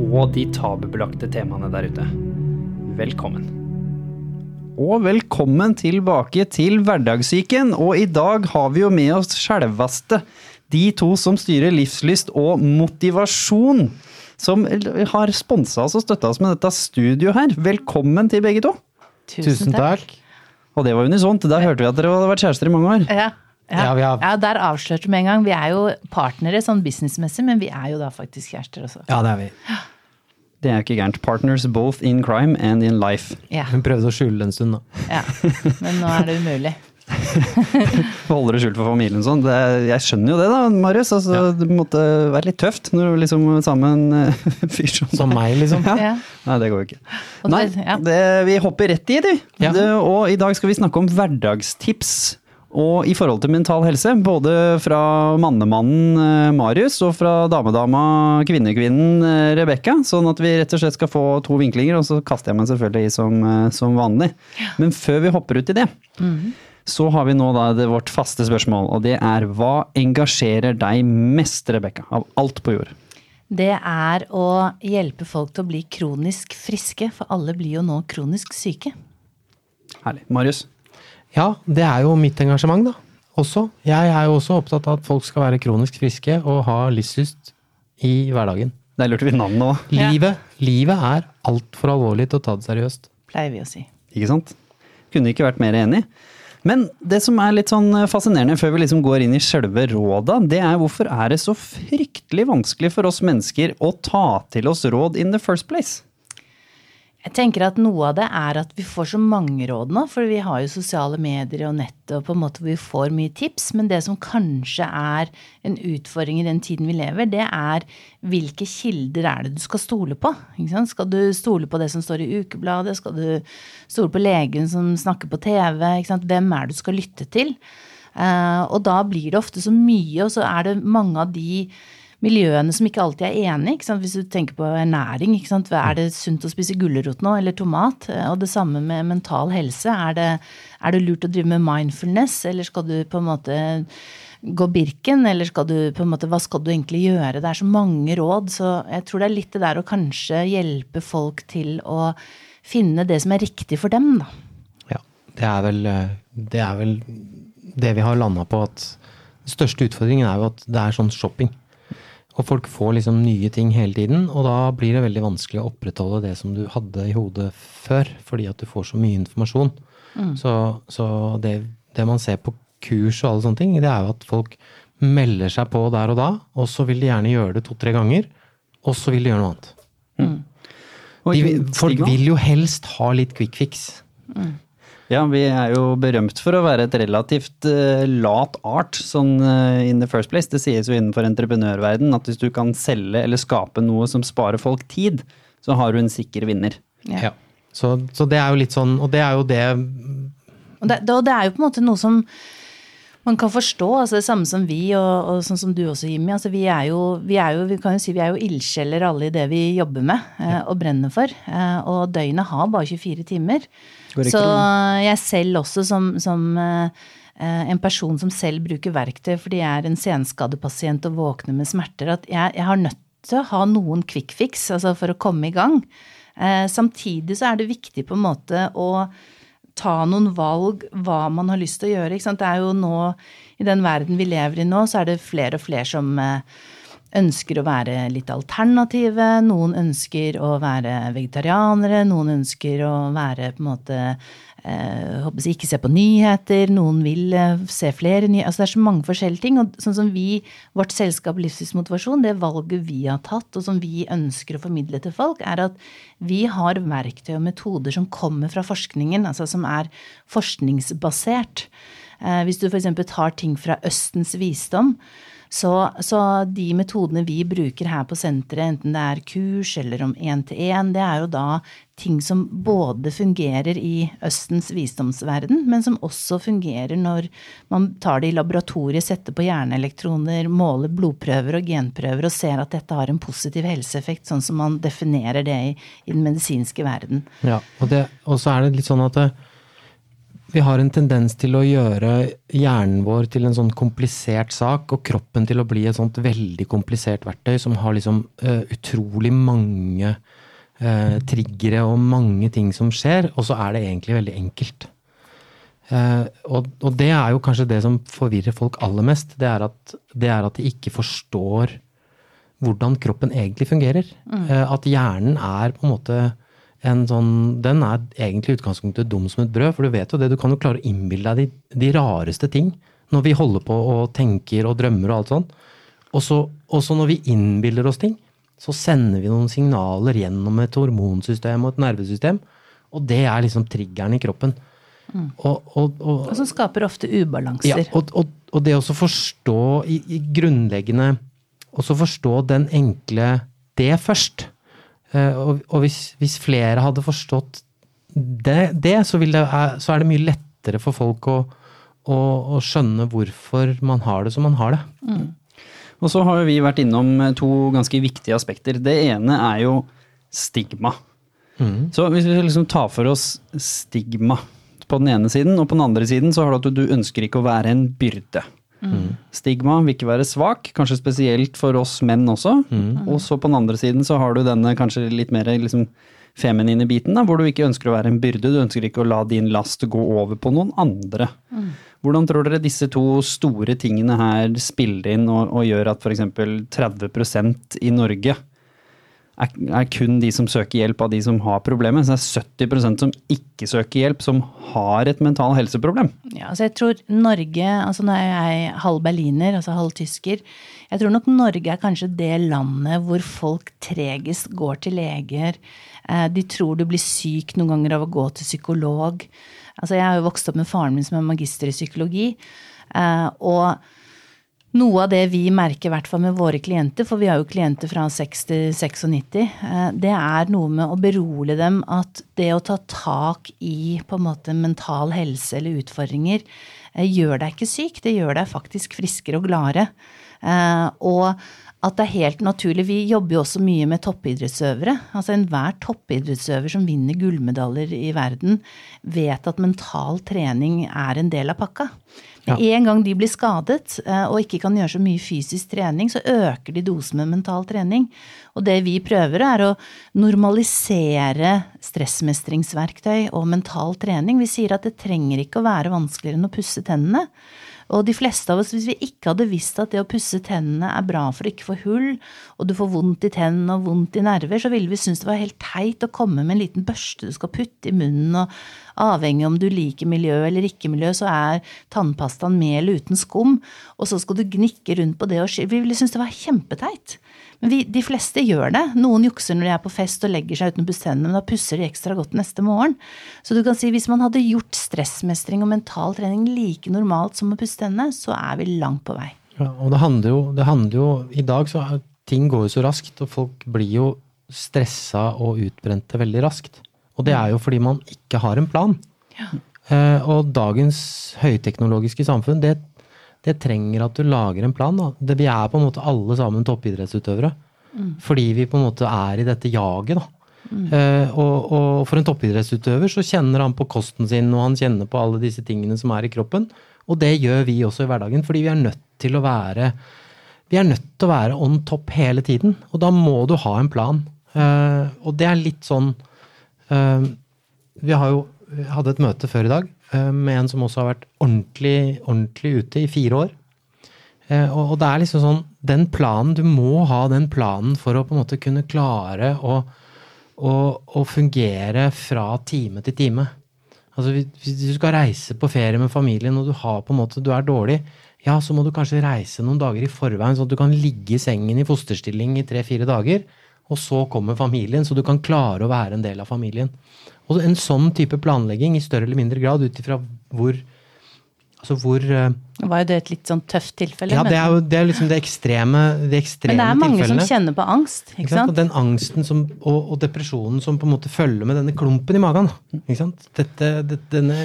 og de tabubelagte temaene der ute. Velkommen. Og velkommen tilbake til Hverdagssyken. Og i dag har vi jo med oss sjølveste de to som styrer livslyst og motivasjon. Som har sponsa oss og støtta oss med dette studioet her. Velkommen til begge to. Tusen takk. Og det var unisont. Da hørte vi at dere hadde vært kjærester i mange år. Ja. Ja, Ja, vi har- ja, der avslørte vi med en gang. Vi er jo partnere sånn businessmessig, men vi er jo da faktisk kjærester også. Ja, det er vi. Det er jo ikke gærent. Partners both in crime and in life. Ja, Hun prøvde å skjule det en stund, da. ja. Men nå er det umulig. Holder det skjult for familien sånn. Det, jeg skjønner jo det da, Marius. Altså, Det måtte være litt tøft når du liksom sammen en fyr som Som meg, liksom. Ja. Nei, det går jo ikke. Nei, det- vi hopper rett i det. Ja. det. Og i dag skal vi snakke om hverdagstips. Og i forhold til mental helse, både fra mannemannen eh, Marius og fra damedama kvinnekvinnen eh, Rebekka. Sånn at vi rett og slett skal få to vinklinger, og så kaster jeg meg selvfølgelig i som, eh, som vanlig. Men før vi hopper ut i det, så har vi nå da det vårt faste spørsmål, og det er hva engasjerer deg mest, Rebekka, av alt på jord? Det er å hjelpe folk til å bli kronisk friske, for alle blir jo nå kronisk syke. Herlig. Marius? Ja, det er jo mitt engasjement, da. Også. Jeg er jo også opptatt av at folk skal være kronisk friske og ha livslyst i hverdagen. Der lurte vi navnet òg. Ja. Livet, livet er altfor alvorlig til å ta det seriøst. Pleier vi å si. Ikke sant? Kunne ikke vært mer enig. Men det som er litt sånn fascinerende før vi liksom går inn i selve råda, det er hvorfor er det så fryktelig vanskelig for oss mennesker å ta til oss råd in the first place? Jeg tenker at noe av det er at vi får så mange råd nå, for vi har jo sosiale medier og nettet, og på en måte vi får mye tips, men det som kanskje er en utfordring i den tiden vi lever, det er hvilke kilder er det du skal stole på? Skal du stole på det som står i ukebladet? Skal du stole på legen som snakker på TV? Hvem er det du skal lytte til? Eh, og da blir det ofte så mye, og så er det mange av de miljøene som ikke alltid er enige. Hvis du tenker på ernæring, er det sunt å spise gulrot nå, eller tomat? Eh, Og det samme med mental helse. Er det, er det lurt å drive med mindfulness, eller skal du på en måte gå Birken, eller skal du på en måte, hva skal du egentlig gjøre? Det er så mange råd, så jeg tror det er litt det der å kanskje hjelpe folk til å finne det som er riktig for dem, da. Ja, det er vel eh, det, er vel det vi har landa på at den største utfordringen er jo at det er sånn shopping. Og folk får liksom nye ting hele tiden, og da blir det veldig vanskelig å opprettholde det som du hadde i hodet før, fordi at du får så mye informasjon. Så, så det, det man ser på kurs og alle sånne ting, det er jo at folk melder seg på der og da, og så vil de gjerne gjøre det to-tre ganger, og så vil de gjøre noe annet. Mm. De, folk vil jo helst ha litt quick fix. Ja, vi er jo berømt for å være et relativt uh, lat art sånn uh, in the first place. Det sies jo innenfor entreprenørverden at hvis du kan selge eller skape noe som sparer folk tid, så har du en sikker vinner. Ja. Så, så det er jo litt sånn, og det er jo det Og det, det er jo på en måte noe som man kan forstå, altså det samme som vi, og, og sånn som du også, Jimmy. Altså vi er jo, vi er jo, vi kan jo si vi er jo ildsjeler alle i det vi jobber med eh, og brenner for. Eh, og døgnet har bare 24 timer. Så jeg selv også som, som eh, eh, en person som selv bruker verktøy fordi jeg er en senskadepasient og våkner med smerter, at jeg, jeg har nødt til å ha noen quick fix altså for å komme i gang. Eh, samtidig så er det viktig på en måte å ta noen valg hva man har lyst til å gjøre. Ikke sant? Det er jo nå, i den verden vi lever i nå, så er det flere og flere som eh, ønsker å være litt alternative. Noen ønsker å være vegetarianere, noen ønsker å være på en måte håper jeg, ikke se på nyheter, noen vil eh, se flere nyheter. Altså det er så mange forskjellige ting. Og sånn som vi, vårt selskap Livsstilsmotivasjon, det valget vi har tatt, og som vi ønsker å formidle til folk, er at vi har verktøy og metoder som kommer fra forskningen, altså som er forskningsbasert. Eh, hvis du f.eks. tar ting fra Østens visdom, Så, så de metodene vi bruker her på senteret, enten det er kurs eller om én-til-én, det er jo da ting som både fungerer i Østens visdomsverden, men som også fungerer når man tar det i laboratoriet, setter på hjerneelektroner, måler blodprøver og genprøver og ser at dette har en positiv helseeffekt, sånn som man definerer det i, i den medisinske verden. Ja, og, det, og så er det litt sånn at det, vi har en tendens til å gjøre hjernen vår til en sånn komplisert sak, og kroppen til å bli et sånt veldig komplisert verktøy som har liksom uh, utrolig mange uh, triggere og mange ting som skjer, og så er det egentlig veldig enkelt. Uh, og, og, det er jo kanskje det som forvirrer folk aller mest. Det er at, det er at de ikke forstår hvordan kroppen egentlig fungerer. Mm. at hjernen er på en måte en sånn Den er egentlig utgangspunktet dum som et brød, for du vet jo det, du kan jo klare å innbille deg de, de rareste ting når vi holder på og tenker og drømmer og alt sånn. Og så når vi innbiller oss ting, så sender vi noen signaler gjennom et hormonsystem og et nervesystem, og det er liksom triggeren i kroppen. Mm. Og, og, og, og, som skaper ofte ubalanser. Ja, og, det å forstå i, i grunnleggende Også forstå den enkle det først. Eh, og, og hvis, hvis, flere hadde forstått det, det, så, det, så, er det mye lettere for folk å, å, å, skjønne hvorfor man har det som man har det. Mm. Og så har vi vært innom to ganske viktige aspekter. Det ene er jo stigma. Mm. Så hvis vi liksom tar for oss stigma på den ene siden, og på den andre siden så har du at du ønsker ikke å være en byrde. Mm. Stigma vil ikke være svak, kanskje spesielt for oss menn også. Mm. Og så på den andre siden så har du denne kanskje litt mer liksom feminine biten, da, hvor du ikke ønsker å være en byrde. Du ønsker ikke å la din last gå over på noen andre. Mm. Hvordan tror dere disse to store tingene her spiller inn og, og gjør at f.eks. 30% i Norge er, er, kun de som søker hjelp av de som har problemet. Så det er 70% som ikke søker hjelp, som har et mental helseproblem. Ja, altså jeg tror Norge, altså Nå er jeg halv berliner, altså halv tysker. Jeg tror nok Norge er kanskje det landet hvor folk tregest går til leger. Eh, de tror du blir syk noen ganger av å gå til psykolog. Altså Jeg har jo vokst opp med faren min som er magister i psykologi. Eh, og noe av det vi merker, i hvert fall med våre klienter, for vi har jo klienter fra 6 til 96, eh, det er noe med å berolige dem at det å ta tak i på en måte mental helse eller utfordringer eh, gjør deg ikke syk, det gjør deg faktisk friskere og gladere. Eh, og at det er helt naturlig. Vi jobber jo også mye med toppidrettsøvere. Altså enhver toppidrettsøver som vinner gullmedaljer i verden, vet at mental trening er en del av pakka. Med ja. en gang de blir skadet eh, og ikke kan gjøre så mye fysisk trening, så øker de dosen med mental trening. Og det vi prøver, er å normalisere stressmestringsverktøy og mental trening. Vi sier at det trenger ikke å være vanskeligere enn å pusse tennene. Og de fleste av oss, hvis vi ikke hadde visst at det å pusse tennene er bra for å ikke få hull, og du får vondt i tennene og vondt i nerver, så ville vi synes det var helt teit å komme med en liten børste du skal putte i munnen, og avhengig om du liker miljø eller ikke miljø, så er tannpastaen med eller uten skum, og så skal du gnikke rundt på det og Vi ville synes det var kjempeteit. Men vi, de fleste gjør det. Noen jukser når de er på fest og legger seg uten å pusse tennene, men da pusser de ekstra godt neste morgen. Så du kan si hvis man hadde gjort stressmestring og mental trening like normalt som å pusse tennene, så er vi langt på vei. Ja, og det handler jo, det handler jo I dag så er, ting går jo så raskt, og folk blir jo stressa og utbrente veldig raskt. Og det er jo fordi man ikke har en plan. Ja. Eh, og dagens høyteknologiske samfunn, det det trenger at du lager en plan. Da. Det, vi er på en måte alle sammen toppidrettsutøvere. Mm. Fordi vi på en måte er i dette jaget, da. Mm. Uh, og, og, for en toppidrettsutøver så kjenner han på kosten sin, og han kjenner på alle disse tingene som er i kroppen. Og det gjør vi også i hverdagen, fordi vi er nødt til å være vi er nødt til å være on top hele tiden, og da må du ha en plan. Uh, og det er litt sånn uh, Vi har jo hadde et møte før i dag med en som også har vært ordentlig, ordentlig ute i fire år. Eh, og, det er liksom sånn Den planen, du må ha den planen for å på en måte kunne klare å, å, å fungere fra time til time. Altså Hvis du skal reise på ferie med familien og du, har på en måte, du er dårlig, ja, så må du kanskje reise noen dager i forveien, sånn at du kan ligge i sengen i fosterstilling i tre-fire dager. Og så kommer familien, så du kan klare å være en del av familien. Og en sånn type planlegging, i større eller mindre grad, ut ifra hvor Altså hvor eh, Var jo det et litt sånn tøft tilfelle? Ja, det er jo det er liksom det ekstreme, de ekstreme Men det er mange tilfellene. som kjenner på angst, ikke Ikke sant? Og den angsten som, og, og depresjonen som på en måte følger med denne klumpen i magen. Ikke sant? Dette, det, denne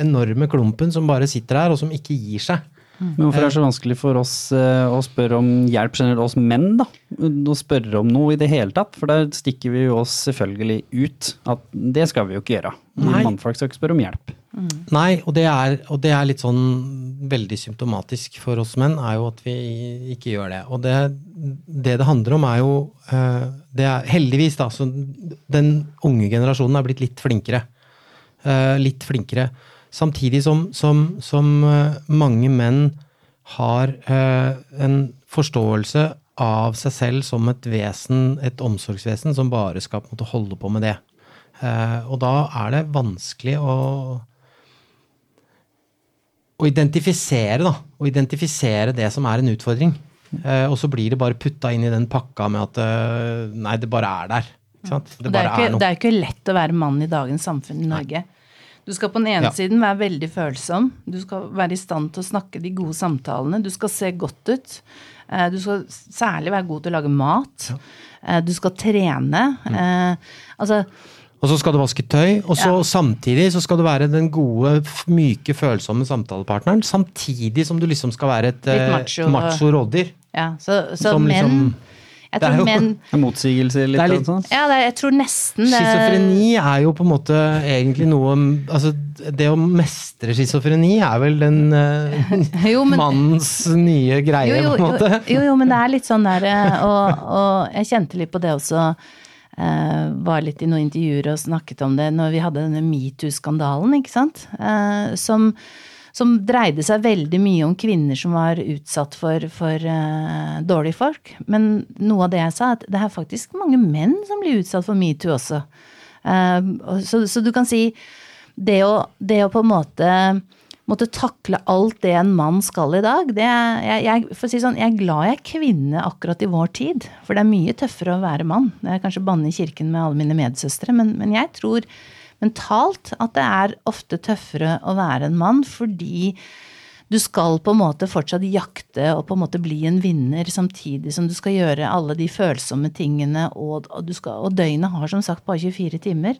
enorme klumpen som bare sitter der, og som ikke gir seg. Men hvorfor er det så vanskelig for oss eh, å spørre om hjelp generelt, oss menn, da? Å spørre om noe i det hele tatt? For der stikker vi jo oss selvfølgelig ut. At det skal vi jo ikke gjøre. Nei. Mannfolk skal ikke spørre om hjelp. Nei, og det, er, og det er litt sånn veldig symptomatisk for oss menn, er jo at vi ikke gjør det. Og det det, det handler om, er jo eh, det er, Heldigvis, da, så den unge generasjonen er blitt litt flinkere. Eh, litt flinkere. Samtidig som, som, som eh, mange menn har eh, en forståelse av seg selv som et vesen, et omsorgsvesen, som bare skal måte holde på med det. Eh, og da er det vanskelig å å identifisere, da. Å identifisere det som er en utfordring. Eh, og så blir det bare putta inn i den pakka med at nei, det bare er der. Det Det er, ikke, er det er jo ikke lett å være mann i dagens samfunn i Norge. Du skal på den ene Ja. siden være veldig følsom. Du skal være i stand til å snakke de gode samtalene. Du skal se godt ut. Eh, Du skal særlig være god til å lage mat. Ja. Du skal trene. Mm. Eh, Altså, Og så skal du vaske tøy, og så Ja. samtidig så skal du være den gode, myke, følsomme samtalepartneren. Samtidig som du liksom skal være et eh, macho. macho rådyr. ja, så, så menn liksom- Jeg Det er jo- men, en motsigelse litt, litt- sånn. Ja, det, er- jeg tror nesten det Schizofreni er jo på en måte egentlig noe Altså, det å mestre schizofreni er vel den uh, Jo, men- mannens nye greie, jo, jo, på en måte. Jo, jo, jo, men det er litt sånn der eh, og, og jeg kjente litt på det også. Uh, var litt i noen intervjuer og snakket om det når vi hadde denne metoo-skandalen, ikke sant. Uh, som, som dreide seg veldig mye om kvinner som var utsatt for, for uh, dårlige folk. Men noe av det jeg sa, er at det er faktisk mange menn som blir utsatt for metoo også. Uh, så, så du kan si det å, det å på en måte måtte takle alt det en mann skal i dag, det jeg, jeg, si sånn, jeg er glad jeg er kvinne akkurat i vår tid. For det er mye tøffere å være mann. Er kanskje banne i kirken med alle mine medsøstre, men, men jeg tror mentalt at det er ofte tøffere å være en mann fordi du skal på en måte fortsatt jakte og på en måte bli en vinner, samtidig som du skal gjøre alle de følsomme tingene, og, og, du skal, og døgnet har som sagt bare 24 timer.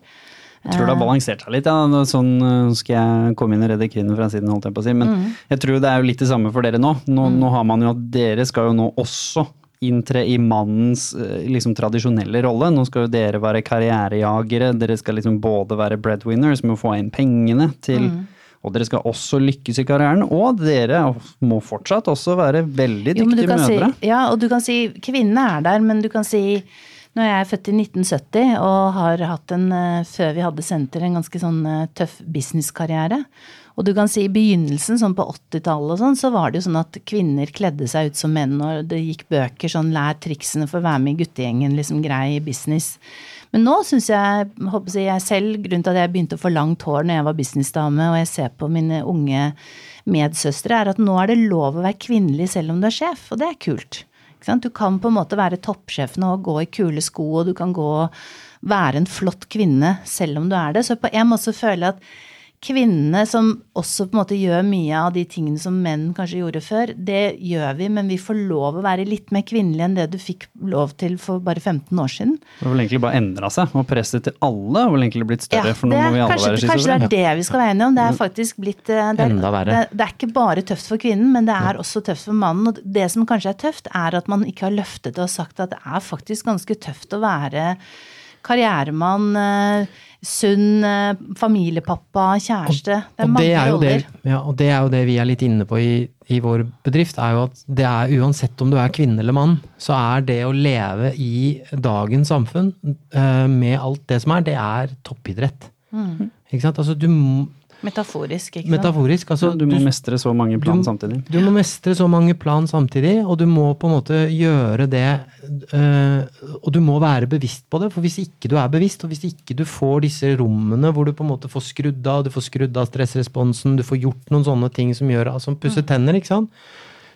Jeg tror det har balansert seg litt. Ja. Sånn øh, skal jeg komme inn og redde kvinnen fra siden, holdt jeg på å si. Men Mm. jeg tror det er jo litt det samme for dere nå. Nå, nå har man jo at dere skal jo nå også inntre i mannens øh, liksom tradisjonelle rolle. Nå skal jo dere være karrierejagere. Dere skal liksom både være breadwinners med å få inn pengene til Mm. Og dere skal også lykkes i karrieren. Og dere må fortsatt også være veldig dyktige jo, mødre. Si, ja, og du kan si kvinnene er der, men du kan si Nå er jeg født i 1970 og har hatt en, eh, før vi hadde senter, en ganske sånn eh, tøff businesskarriere. Og du kan si i begynnelsen, sånn på 80-tallet og sånn, så var det jo sånn at kvinner kledde seg ut som menn, og det gikk bøker sånn 'lær triksene for å være med i guttegjengen', liksom grei business. Men nå syns jeg, håper jeg, selv, grunnen til at jeg begynte å få langt hår når jeg var businessdame, og jeg ser på mine unge medsøstre, er at nå er det lov å være kvinnelig selv om du er sjef, og det er kult. Du kan på en måte være toppsjef nå og gå i kule sko, og du kan gå og være en flott kvinne selv om du er det. Så på en måte føler jeg at kvinnene som også på en måte gjør mye av de tingene som menn kanskje gjorde før, det gjør vi, men vi får lov å være litt mer kvinnelige enn det du fikk lov til for bare 15 år siden. Det har vel egentlig bare endra seg, og presset til alle har vel egentlig blitt større. for nå må er, vi alle kanskje, være kanskje det er det vi skal være enige om. Det er faktisk blitt eh, det er, Enda verre. Det, det er ikke bare tøft for kvinnen, men det er også tøft for mannen. Og det som kanskje er tøft, er at man ikke har løftet det og sagt at det er faktisk ganske tøft å være karrieremann, eh, sunn eh, familiepappa, kjæreste. Det er og, mange det er jo det, roller. ja, og det er jo det vi er litt inne på i, i vår bedrift, er jo at det er uansett om du er kvinne eller mann, så er det å leve i dagens samfunn eh, med alt det som er, det er toppidrett. Mm. Ikke sant? Altså du Metaforisk, ikke sant. Metaforisk. Altså, Ja, du må mestre så mange plan du- samtidig. Du må mestre så mange plan samtidig, og du må på en måte gjøre det øh, Og du må være bevisst på det, for hvis ikke du er bevisst, og hvis ikke du får disse rommene hvor du på en måte får skrudd av, du får skrudd av stressresponsen, du får gjort noen sånne ting som gjør Som pusser tenner, ikke sant,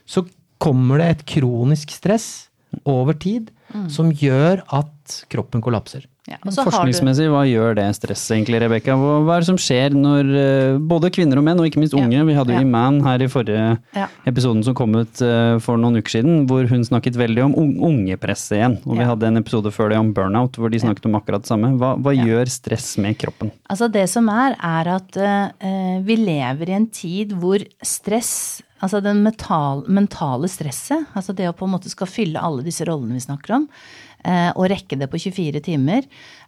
så kommer det et kronisk stress over tid som gjør at kroppen kollapser. Ja, Forskningsmessig, hva gjør det stress egentlig, Rebekka? Hva, hva er det som skjer når eh, både kvinner og menn, og ikke minst unge Vi hadde jo Ja. Iman her i forrige Ja. episoden som kom ut eh, for noen uker siden, hvor hun snakket veldig om un ungepresset igjen. Og vi hadde en episode før det om burnout, hvor de snakket om akkurat det samme. Hva, hva gjør stress med kroppen? Altså det som er, er at uh, vi lever i en tid hvor stress, altså det mental, mentale stresset, altså det å på en måte skal fylle alle disse rollene vi snakker om, og rekke det på 24 timer, eh,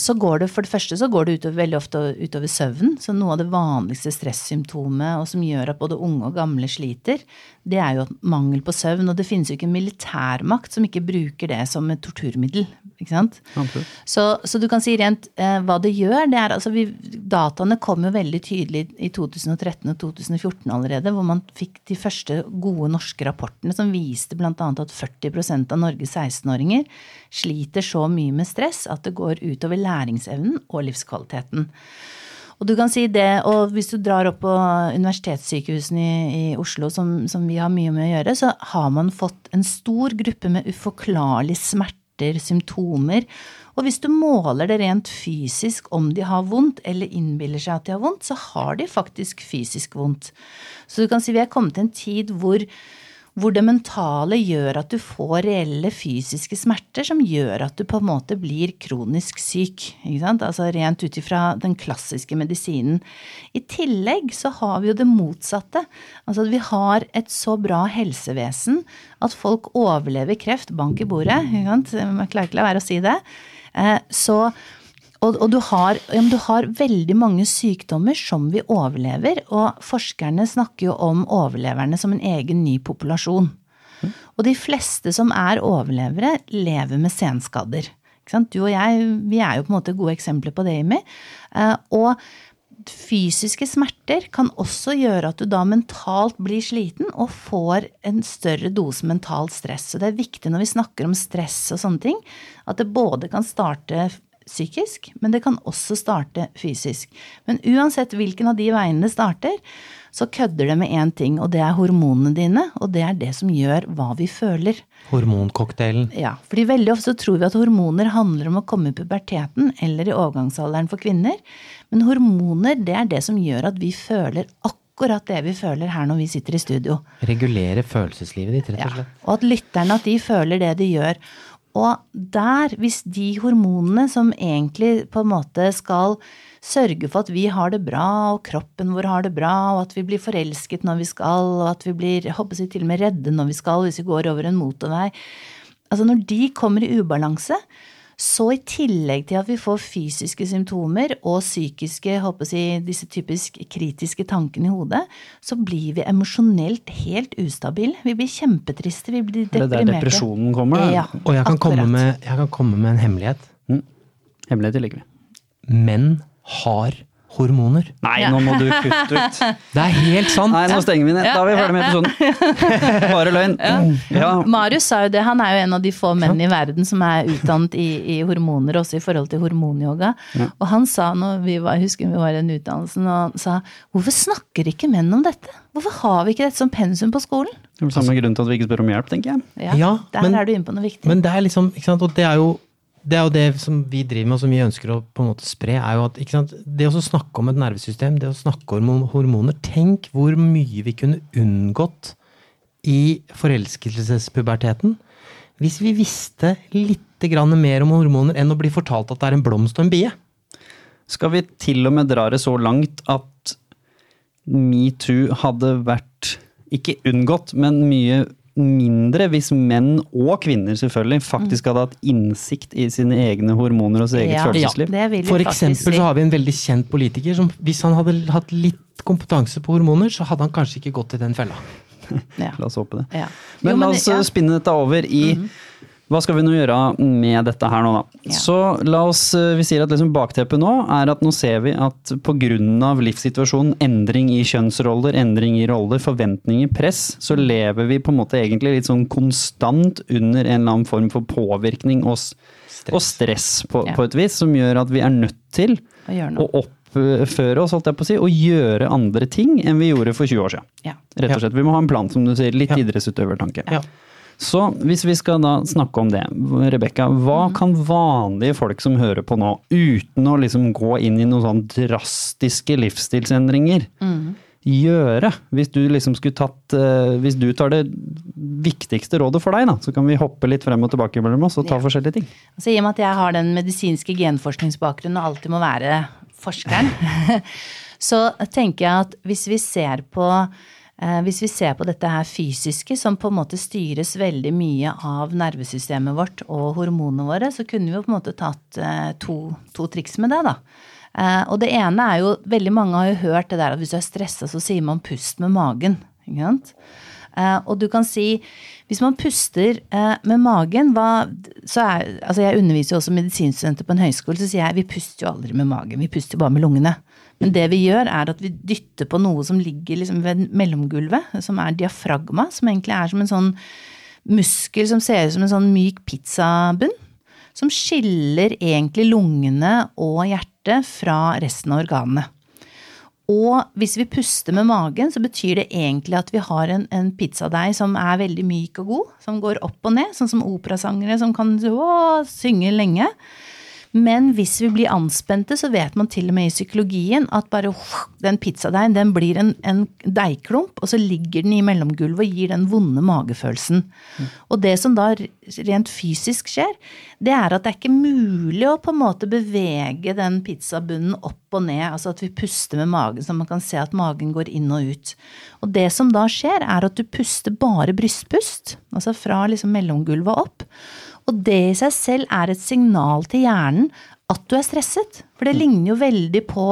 så går det for det første så går det utover, veldig ofte utover søvn. Så noe av det vanligste stressymptomet, og som gjør at både unge og gamle sliter, det er jo mangel på søvn. Og det finnes jo ikke en militærmakt som ikke bruker det som et torturmiddel. ikke sant? Så, så du kan si rent eh, hva det gjør. det er altså vi, Dataene kom jo veldig tydelig i 2013 og 2014 allerede, hvor man fikk de første gode norske rapportene som viste bl.a. at 40% av Norges 16-åringer sliter så mye med stress at det går utover læringsevnen og livskvaliteten. Og du kan si det, og hvis du drar opp på universitetssykehusene i, i Oslo, som, som vi har mye med å gjøre, så har man fått en stor gruppe med uforklarlige smerter, symptomer. Og hvis du måler det rent fysisk om de har vondt, eller innbiller seg at de har vondt, så har de faktisk fysisk vondt. Så du kan si vi er kommet til en tid hvor hvor det mentale gjør at du får reelle fysiske smerter som gjør at du på en måte blir kronisk syk. Ikke sant? Altså rent ut ifra den klassiske medisinen. I tillegg så har vi jo det motsatte. Altså at vi har et så bra helsevesen at folk overlever kreft, bank i bordet. Ikke sant? Jeg klarer ikke la være å si det. Eh, Så og, og du, har, ja, du har veldig mange sykdommer som vi overlever, og forskerne snakker jo om overleverne som en egen ny populasjon. Og de fleste som er overlevere, lever med senskader. Du og jeg vi er jo på en måte gode eksempler på det, Imi. Eh, Og fysiske smerter kan også gjøre at du da mentalt blir sliten og får en større dose mentalt stress. Så det er viktig når vi snakker om stress og sånne ting, at det både kan starte psykisk, men det kan også starte fysisk. Men uansett hvilken av de veiene det starter, så kødder det med én ting, og det er hormonene dine, og det er det som gjør hva vi føler. Hormoncocktailen. Ja, fordi veldig ofte så tror vi at hormoner handler om å komme i puberteten eller i overgangsalderen for kvinner. Men hormoner, det er det som gjør at vi føler akkurat det vi føler her når vi sitter i studio. Regulere følelseslivet ditt, rett og slett. Ja. Og at lytterne at de føler det de gjør. Og der, hvis de hormonene som egentlig på en måte skal sørge for at vi har det bra, og kroppen vår har det bra, og at vi blir forelsket når vi skal, og at vi blir håper jeg, til og med redde når vi skal, hvis vi går over en motorvei. Altså når de kommer i ubalanse, så i tillegg til at vi får fysiske symptomer og psykiske, håper jeg, disse typisk kritiske tankene i hodet, så blir vi emosjonelt helt ustabile. Vi blir kjempetriste, vi blir deprimerte. det er der depresjonen kommer? da? Ja, Og jeg kan, med, jeg kan komme med en hemmelighet. Hemmeligheter liker vi. Menn har hormoner. Nei, nå må du kutte ut. Det er helt sant! Nei, nå stenger vi ned. Da er vi ferdig med episoden. Bare løgn. Ja. Marius sa jo det, han er jo en av de få menn i verden som er utdannet i, i hormoner, også i forhold til hormonyoga. Og han sa når vi var, jeg husker vi var i den utdannelsen, og han sa hvorfor snakker ikke menn om dette? Hvorfor har vi ikke dette som pensum på skolen? Det er vel samme grunn til at vi ikke spør om hjelp, tenker jeg. Ja, der men- er du inne på noe viktig. Men det er liksom, ikke sant, og det er jo det er jo det som vi driver med, og som vi ønsker å på en måte spre. er jo at, sant, Det å snakke om et nervesystem, det å snakke om hormoner Tenk hvor mye vi kunne unngått i forelskelsespuberteten hvis vi visste litt mer om hormoner enn å bli fortalt at det er en blomst og en bie. Skal vi til og med dra det så langt at metoo hadde vært ikke unngått, men mye mindre hvis menn og kvinner selvfølgelig faktisk hadde hatt innsikt i sine egne hormoner og sitt eget Ja, følelsesliv. Ja, For eksempel så har vi en veldig kjent politiker som hvis han hadde hatt litt kompetanse på hormoner, så hadde han kanskje ikke gått i den fella. Ja. La oss håpe det. Ja. Men Jo, la oss ja. Mhm. spinne dette over i hva skal vi nå gjøre med dette her nå, da? Ja. Så la oss, eh, Vi sier at liksom bakteppet nå er at nå ser vi at pga. livssituasjonen, endring i kjønnsroller, endring i roller, forventninger, press, så lever vi på en måte egentlig litt sånn konstant under en eller annen form for påvirkning og, stress, og stress på, Ja. på et vis, som gjør at vi er nødt til Å gjøre å noe. oppføre oss, holdt jeg på å si, og gjøre andre ting enn vi gjorde for 20 år siden. Ja. Rett og slett. Vi må ha en plan, som du sier. Litt Ja. idrettsutøvertanke. Ja. Så hvis vi skal da snakke om det, Rebekka, hva Mhm. kan vanlige folk som hører på nå, uten å liksom gå inn i noen sånn drastiske livsstilsendringer, mm. gjøre? Hvis du liksom skulle tatt eh, Hvis du tar det viktigste rådet for deg, da, så kan vi hoppe litt frem og tilbake mellom oss og ta Ja. forskjellige ting. Altså, I og med at jeg har den medisinske genforskningsbakgrunnen og alltid må være forskeren, så tenker jeg at hvis vi ser på hvis vi ser på dette her fysiske, som på en måte styres veldig mye av nervesystemet vårt og hormonene våre, så kunne vi jo på en måte tatt eh, to, to triks med det, da. Eh, og det ene er jo Veldig mange har jo hørt det der at hvis du er stressa, så sier man pust med magen. Ikke sant? Eh, og du kan si Hvis man puster eh, med magen, hva, så er Altså jeg underviser jo også medisinstudenter på en høyskole, så sier jeg vi puster jo aldri med magen, vi puster bare med lungene. Men det vi gjør, er at vi dytter på noe som ligger liksom ved mellomgulvet, som er diafragma, som egentlig er som en sånn muskel som ser ut som en sånn myk pizzabunn. Som skiller egentlig lungene og hjertet fra resten av organene. Og hvis vi puster med magen, så betyr det egentlig at vi har en, en pizzadeig som er veldig myk og god, som går opp og ned, sånn som operasangere som kan å, synge lenge. Men hvis vi blir anspente, så vet man til og med i psykologien at bare den pizzadeigen den blir en, en deigklump, og så ligger den i mellomgulvet og gir den vonde magefølelsen. Og det som da rent fysisk skjer, det er at det er ikke mulig å på en måte bevege den pizzabunnen opp og ned, altså at vi puster med magen, så man kan se at magen går inn og ut. Og det som da skjer, er at du puster bare brystpust, altså fra liksom mellomgulvet opp. Og det i seg selv er et signal til hjernen at du er stresset. For det ligner jo veldig på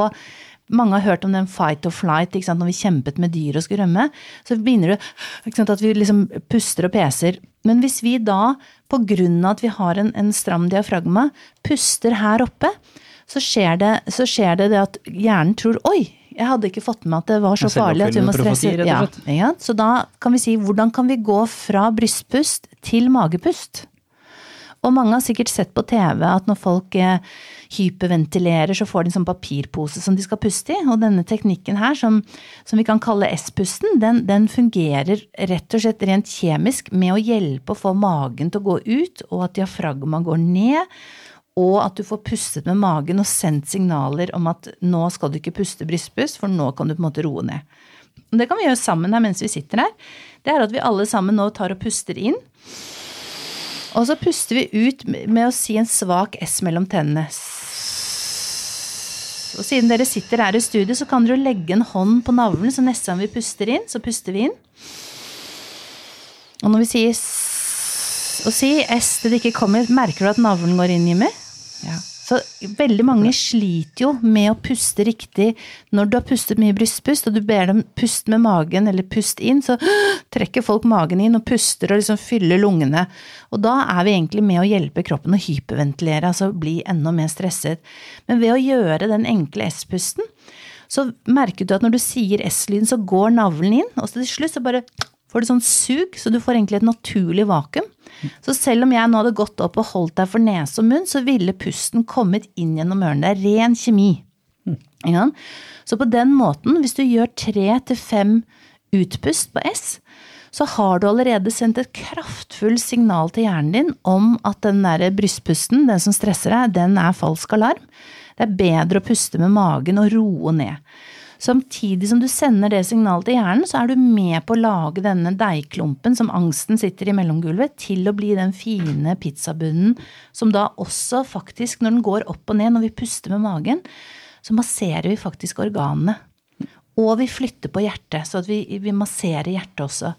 mange har hørt om den fight or flight, når vi kjempet med dyr og skulle rømme. Så begynner det sant, at vi liksom puster og peser. Men hvis vi da, på grunn av at vi har en, en stram diafragma, puster her oppe, så skjer, det, så skjer det det at hjernen tror oi, jeg hadde ikke fått med at det var så farlig at vi må stresse. Ja, ja, så da kan vi si hvordan kan vi gå fra brystpust til magepust? Og mange har sikkert sett på TV at når folk eh, hyperventilerer, så får de en sånn papirpose som de skal puste i. Og denne teknikken her, som, som vi kan kalle S-pusten, den, den fungerer rett og slett rent kjemisk med å hjelpe å få magen til å gå ut, og at diafragma går ned. Og at du får pustet med magen og sendt signaler om at nå skal du ikke puste brystpust, for nå kan du på en måte roe ned. Og det kan vi gjøre sammen her mens vi sitter her. Det er at vi alle sammen nå tar og puster inn. Og så puster vi ut med å si en svak S mellom tennene. Og siden dere sitter her i studio, så kan dere legge en hånd på navlen, så neste gang vi puster inn, så puster vi inn. Og når vi sier S og sier S til det ikke kommer, merker du at navlen går inn, Jimmy? Ja. Så veldig mange sliter jo med å puste riktig når du har pustet mye brystpust, og du ber dem puste med magen eller pust inn, så trekker folk magen inn og puster og liksom fyller lungene. Og da er vi egentlig med å hjelpe kroppen å hyperventilere, altså bli enda mer stresset. Men ved å gjøre den enkle S-pusten, så merker du at når du sier S-lyden, så går navlen inn, og til slutt så bare får du sånn sug, så du får egentlig et naturlig vakuum. Så selv om jeg nå hadde gått opp og holdt deg for nese og munn, så ville pusten kommet inn gjennom ørene. Det er ren kjemi. Ja. Så på den måten, hvis du gjør tre til fem utpust på S, så har du allerede sendt et kraftfullt signal til hjernen din om at den der brystpusten, den som stresser deg, den er falsk alarm. Det er bedre å puste med magen og roe ned. Samtidig som du sender det signalet til hjernen, så er du med på å lage denne deigklumpen som angsten sitter i mellomgulvet, til å bli den fine pizzabunnen som da også faktisk, når den går opp og ned når vi puster med magen, så masserer vi faktisk organene. Og vi flytter på hjertet, så vi, vi masserer hjertet også.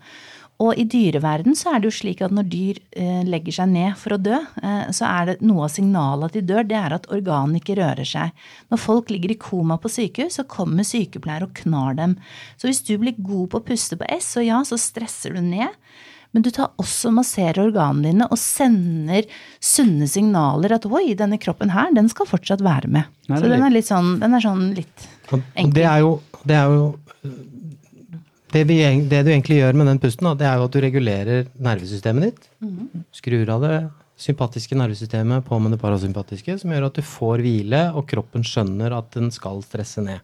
Og i dyreverden så er det jo slik at når dyr eh, legger seg ned for å dø, eh, så er det noe av signalet at de dør, det er at organet ikke rører seg. Når folk ligger i koma på sykehus, så kommer sykepleiere og knar dem. Så hvis du blir god på å puste på S, så ja, så stresser du ned. Men du tar også masserer organene dine og sender sunne signaler at oi, denne kroppen her, den skal fortsatt være med. Nei, så den er litt sånn, den er sånn litt Enkel. det er jo, det, er jo det, vi, det du egentlig gjør med den pusten, da, det er jo at du regulerer nervesystemet ditt. Skrur av det sympatiske nervesystemet på med det parasympatiske, som gjør at du får hvile, og kroppen skjønner at den skal stresse ned.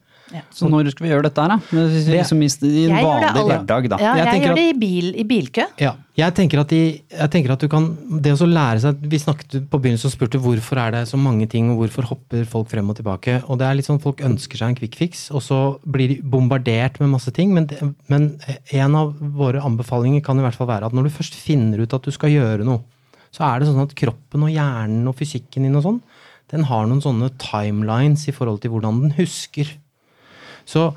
Så når skal vi gjøre dette her, da? Hvis vi Liksom i i en vanlig hverdag, da. Ja, Jeg jeg, gjør at- det i, bil, i bilkø. Ja, jeg tenker, at de, jeg tenker at du kan Det å lære seg Vi snakket på begynnelsen og spurte hvorfor er det så mange ting, og hvorfor hopper folk frem og tilbake. Og det er litt sånn folk ønsker seg en quick fix, og så blir de bombardert med masse ting. Men, det, men en av våre anbefalinger kan i hvert fall være at når du først finner ut at du skal gjøre noe, så er det sånn at kroppen og hjernen og fysikken din og sånn, den har noen sånne timelines i forhold til hvordan den husker. Så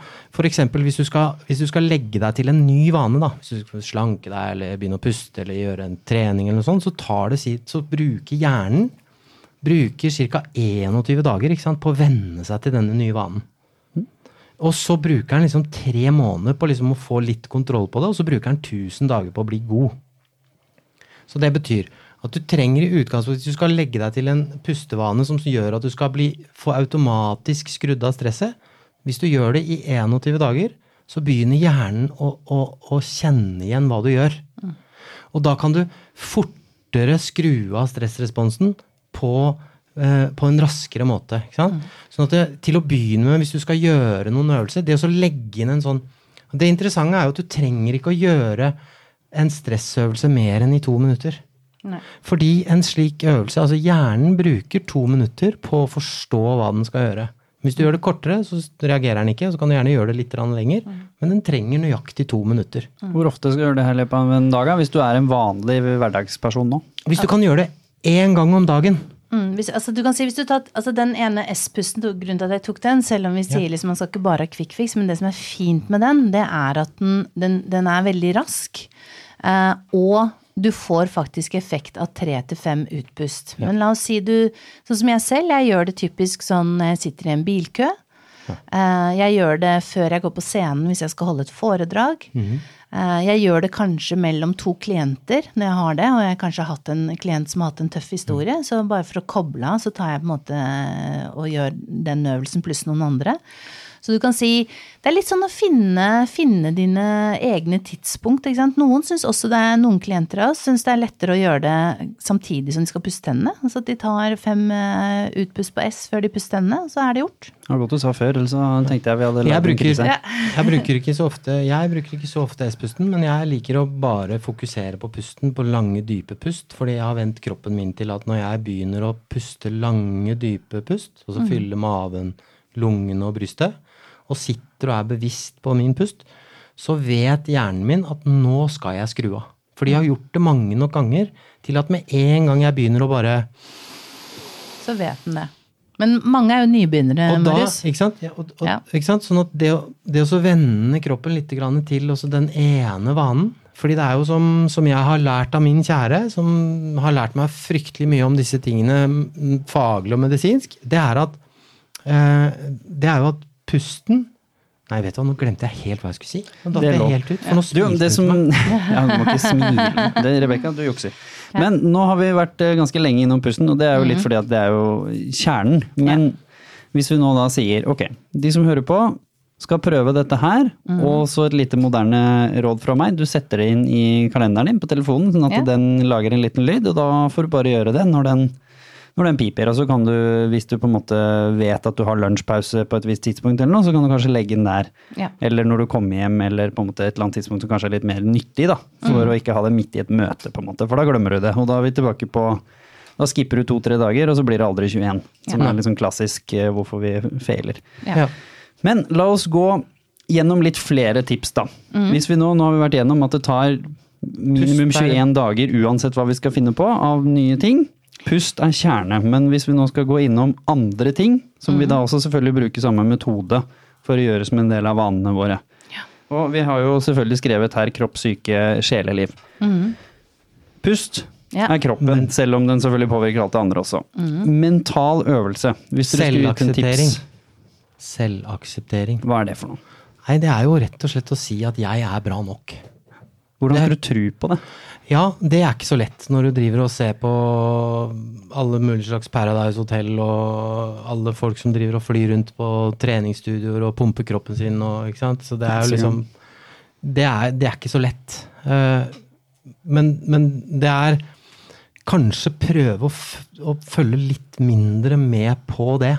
eksempel hvis hvis du skal legge deg til en ny vane, da, hvis du skal slanke deg eller begynne å puste eller gjøre en trening, eller noe sånt, så, tar det sitt, så bruker hjernen bruker ca. 21 dager sant, på å venne seg til denne nye vanen. Og så bruker han liksom tre måneder på liksom å få litt kontroll på det, og så bruker han 1000 dager på å bli god. Så det betyr at du trenger i utgangspunktet, hvis du skal legge deg til en pustevane som gjør at du skal bli, få automatisk skrudd av stresset, hvis du gjør det i 21 dager, så begynner hjernen å, å, å kjenne igjen hva du gjør. Og da kan du fortere skru av stressresponsen på, eh, på en raskere måte. Sant? Sånn at det, til å begynne med, hvis du skal gjøre noen øvelser, det å legge inn en sånn Det interessante er jo at du trenger ikke å gjøre en stressøvelse mer enn i to minutter. Nei. Fordi en slik øvelse, altså hjernen bruker to minutter på å forstå hva den skal gjøre. Hvis du gjør det kortere, så reagerer den ikke, og så kan du gjerne gjøre det litt lenger. Men den trenger nøyaktig to minutter. Hvor ofte skal du gjøre det her i løpet av en dag, hvis du er en vanlig hverdagsperson nå? Hvis du kan gjøre det én gang om dagen, Mm, hvis, altså, du kan si, hvis du tar, altså, den ene S-pusten, grunnen til at jeg tok den, selv om vi sier liksom, man skal ikke bare ha quick fix, men det som er fint med den, det er at den, den, den er veldig rask. Eh, og du får faktisk effekt av tre til fem utpust. Men la oss si du, sånn som jeg selv, jeg gjør det typisk sånn når jeg sitter i en bilkø. Ja. jeg gjør det før jeg går på scenen hvis jeg skal holde et foredrag. Eh, Jeg gjør det kanskje mellom to klienter når jeg har det, og jeg kanskje har hatt en klient som har hatt en tøff historie. Så bare for å koble av, så tar jeg på en måte eh, og gjør den øvelsen pluss noen andre. Så du kan si Det er litt sånn å finne, finne dine egne tidspunkt. Ikke sant? Noen synes også det er noen klienter av oss syns det er lettere å gjøre det samtidig som de skal pusse tennene. Altså at de tar fem eh, utpust på S før de pusser tennene, og så er det gjort. Det var godt du sa før, ellers så tenkte jeg vi hadde Jeg bruker, ja. jeg bruker ikke så ofte Jeg bruker ikke så ofte S-pusten, men jeg liker å bare fokusere på pusten, på lange, dype pust, fordi jeg har vent kroppen min til at når jeg begynner å puste lange, dype pust, og så fylle maven, lungene og brystet, og sitter og er bevisst på min pust, så vet hjernen min at nå skal jeg skru av. For de har gjort det mange nok ganger til at med en gang jeg begynner å bare Så vet den det. Men mange er jo nybegynnere, Og da, Marius. ikke sant? Ja, og, og, Ja. ikke sant? Sånn at det, det å så vende kroppen litt grann til den ene vanen fordi det er jo som, som jeg har lært av min kjære, som har lært meg fryktelig mye om disse tingene faglig og medisinsk, det er at eh, Det er jo at pusten Nei, vet du hva, nå glemte jeg helt hva jeg skulle si. Nå datt Det jeg helt ut. For nå Du, det som. Ja, du må ikke smile. Rebekka, du jukser. Men nå har vi vært eh, ganske lenge innom pusten, og det er jo Mhm. litt fordi at det er jo kjernen. Men hvis vi nå da sier ok, de som hører på skal prøve dette her, mm. og så et lite moderne råd fra meg. Du setter det inn i kalenderen din på telefonen, sånn at den lager en liten lyd, og da får du bare gjøre det når den, når den piper. Og så kan du, hvis du på en måte vet at du har lunsjpause på et visst tidspunkt eller noe, så kan du kanskje legge den der. Ja. Eller når du kommer hjem, eller på en måte et eller annet tidspunkt som kanskje er litt mer nyttig, da. For å ikke ha det midt i et møte, på en måte. For da glemmer du det. Og da er vi tilbake på Da skipper du to-tre dager, og så blir det aldri 21. Som Ja. er litt sånn klassisk eh, hvorfor vi feiler. Ja. Men la oss gå gjennom litt flere tips, da. Hvis vi nå, nå har vi vært gjennom at det tar minimum er- 21 dager uansett hva vi skal finne på av nye ting. Pust er kjerne, men hvis vi nå skal gå innom andre ting, som vi da også selvfølgelig bruker samme metode for å gjøre som en del av vanene våre. Og vi har jo selvfølgelig skrevet her kropp, syke, sjeleliv. Pust Ja. er kroppen, selv om den selvfølgelig påvirker alt det andre også. Mental øvelse. Hvis Selvakseptering. Selvakseptering. hva er det for noe? Nei, det er jo rett og slett å si at jeg er bra nok. Hvordan skal du tro på det? Ja, det er ikke så lett når du driver og ser på alle mulige slags Paradise Hotel og alle folk som driver og flyr rundt på treningsstudioer og pumper kroppen sin og ikke sant. Så det er jo liksom Det er, det er ikke så lett. Eh, Men, men det er kanskje prøve å, å følge litt mindre med på det.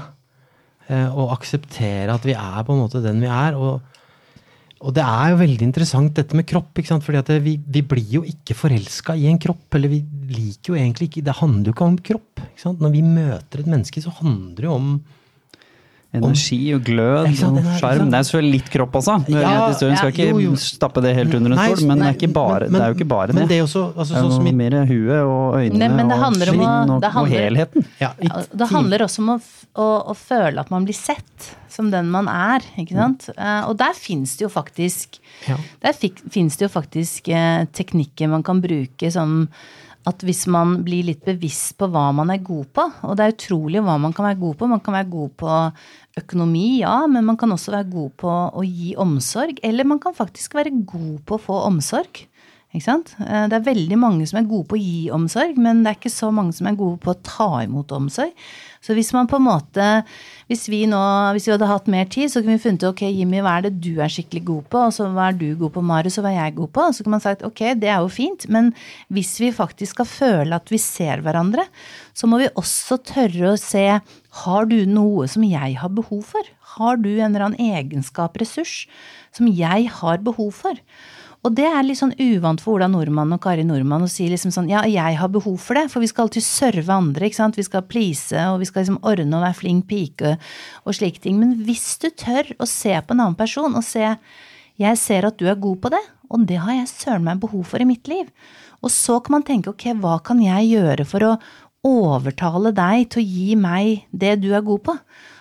eh, og akseptere at vi er på en måte den vi er. og og det er jo veldig interessant dette med kropp. ikke sant? Fordi at vi, vi blir jo ikke forelska i en kropp. Eller vi liker jo egentlig ikke Det handler jo ikke om kropp. ikke sant? Når vi møter et menneske, så handler det jo om Energi og glød og er- skjerm. Det er selvfølgelig litt kropp også. Ja, Ja, historien skal ikke jo, jo. stappe det helt under en Nei, stol, men det er, ikke bare, men- det er jo ikke bare det. Men det er også, altså, Det er sånn jo mer huet og øynene Nei, men det og skinn og, og helheten. ja, Det handler også om å, å, å føle at man blir sett som den man er. ikke sant? Eh, Og der fins det jo faktisk Ja. Der fins det jo faktisk eh, teknikker man kan bruke som at hvis man blir litt bevisst på hva man er god på, og det er utrolig hva man kan være god på. Man kan være god på økonomi, ja, men man kan også være god på å gi omsorg. Eller man kan faktisk være god på å få omsorg. Eh, Det er veldig mange som er gode på å gi omsorg, men det er ikke så mange som er gode på å ta imot omsorg. Så hvis man på en måte Hvis vi nå, hvis vi hadde hatt mer tid, så kunne vi funnet ut ok, Jimmy, hva er det du er skikkelig god på, og så hva er du god på, Marius, og hva er jeg god på? Så kunne man sagt ok, det er jo fint, men hvis vi faktisk skal føle at vi ser hverandre, så må vi også tørre å se har du noe som jeg har behov for? Har du en eller annen egenskap, ressurs, som jeg har behov for? Og det er litt sånn uvant for Ola Nordmann og Kari Nordmann å si liksom sånn ja, jeg har behov for det, for vi skal alltid serve andre, ikke sant. Vi skal please, og vi skal liksom ordne og være flink pike og slike ting. Men hvis du tør å se på en annen person og se jeg ser at du er god på det, og det har jeg søren meg behov for i mitt liv. Og så kan man tenke ok, hva kan jeg gjøre for å overtale deg til å gi meg det du er god på?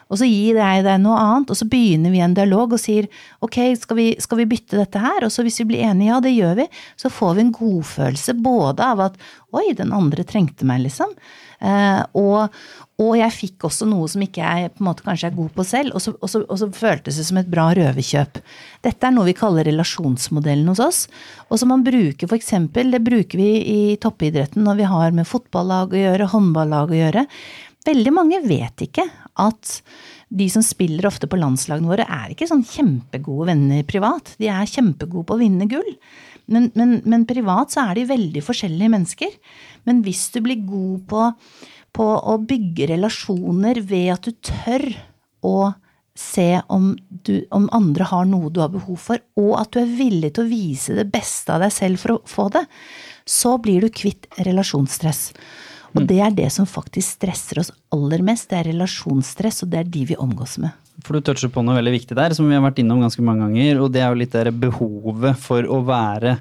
Og så gir jeg deg noe annet, og så begynner vi en dialog og sier ok, skal vi, skal vi bytte dette her? Og så hvis vi blir enige, ja det gjør vi, så får vi en godfølelse både av at oi, den andre trengte meg, liksom. Eh, og, og jeg fikk også noe som ikke jeg på en måte kanskje er god på selv, og så, og så, og så føltes det som et bra røverkjøp. Dette er noe vi kaller relasjonsmodellen hos oss, og som man bruker for eksempel, det bruker vi i toppidretten når vi har med fotballag å gjøre, håndballag å gjøre. Veldig mange vet ikke at de som spiller ofte på landslagene våre, er ikke sånn kjempegode venner privat. De er kjempegode på å vinne gull. Men, men, men privat så er de veldig forskjellige mennesker. Men hvis du blir god på, på å bygge relasjoner ved at du tør å se om, du, om andre har noe du har behov for, og at du er villig til å vise det beste av deg selv for å få det, så blir du kvitt relasjonsstress. Og det er det som faktisk stresser oss aller mest. Det er relasjonsstress, og det er de vi omgås med. For du toucher på noe veldig viktig der, som vi har vært innom ganske mange ganger, og det er jo litt det behovet for å være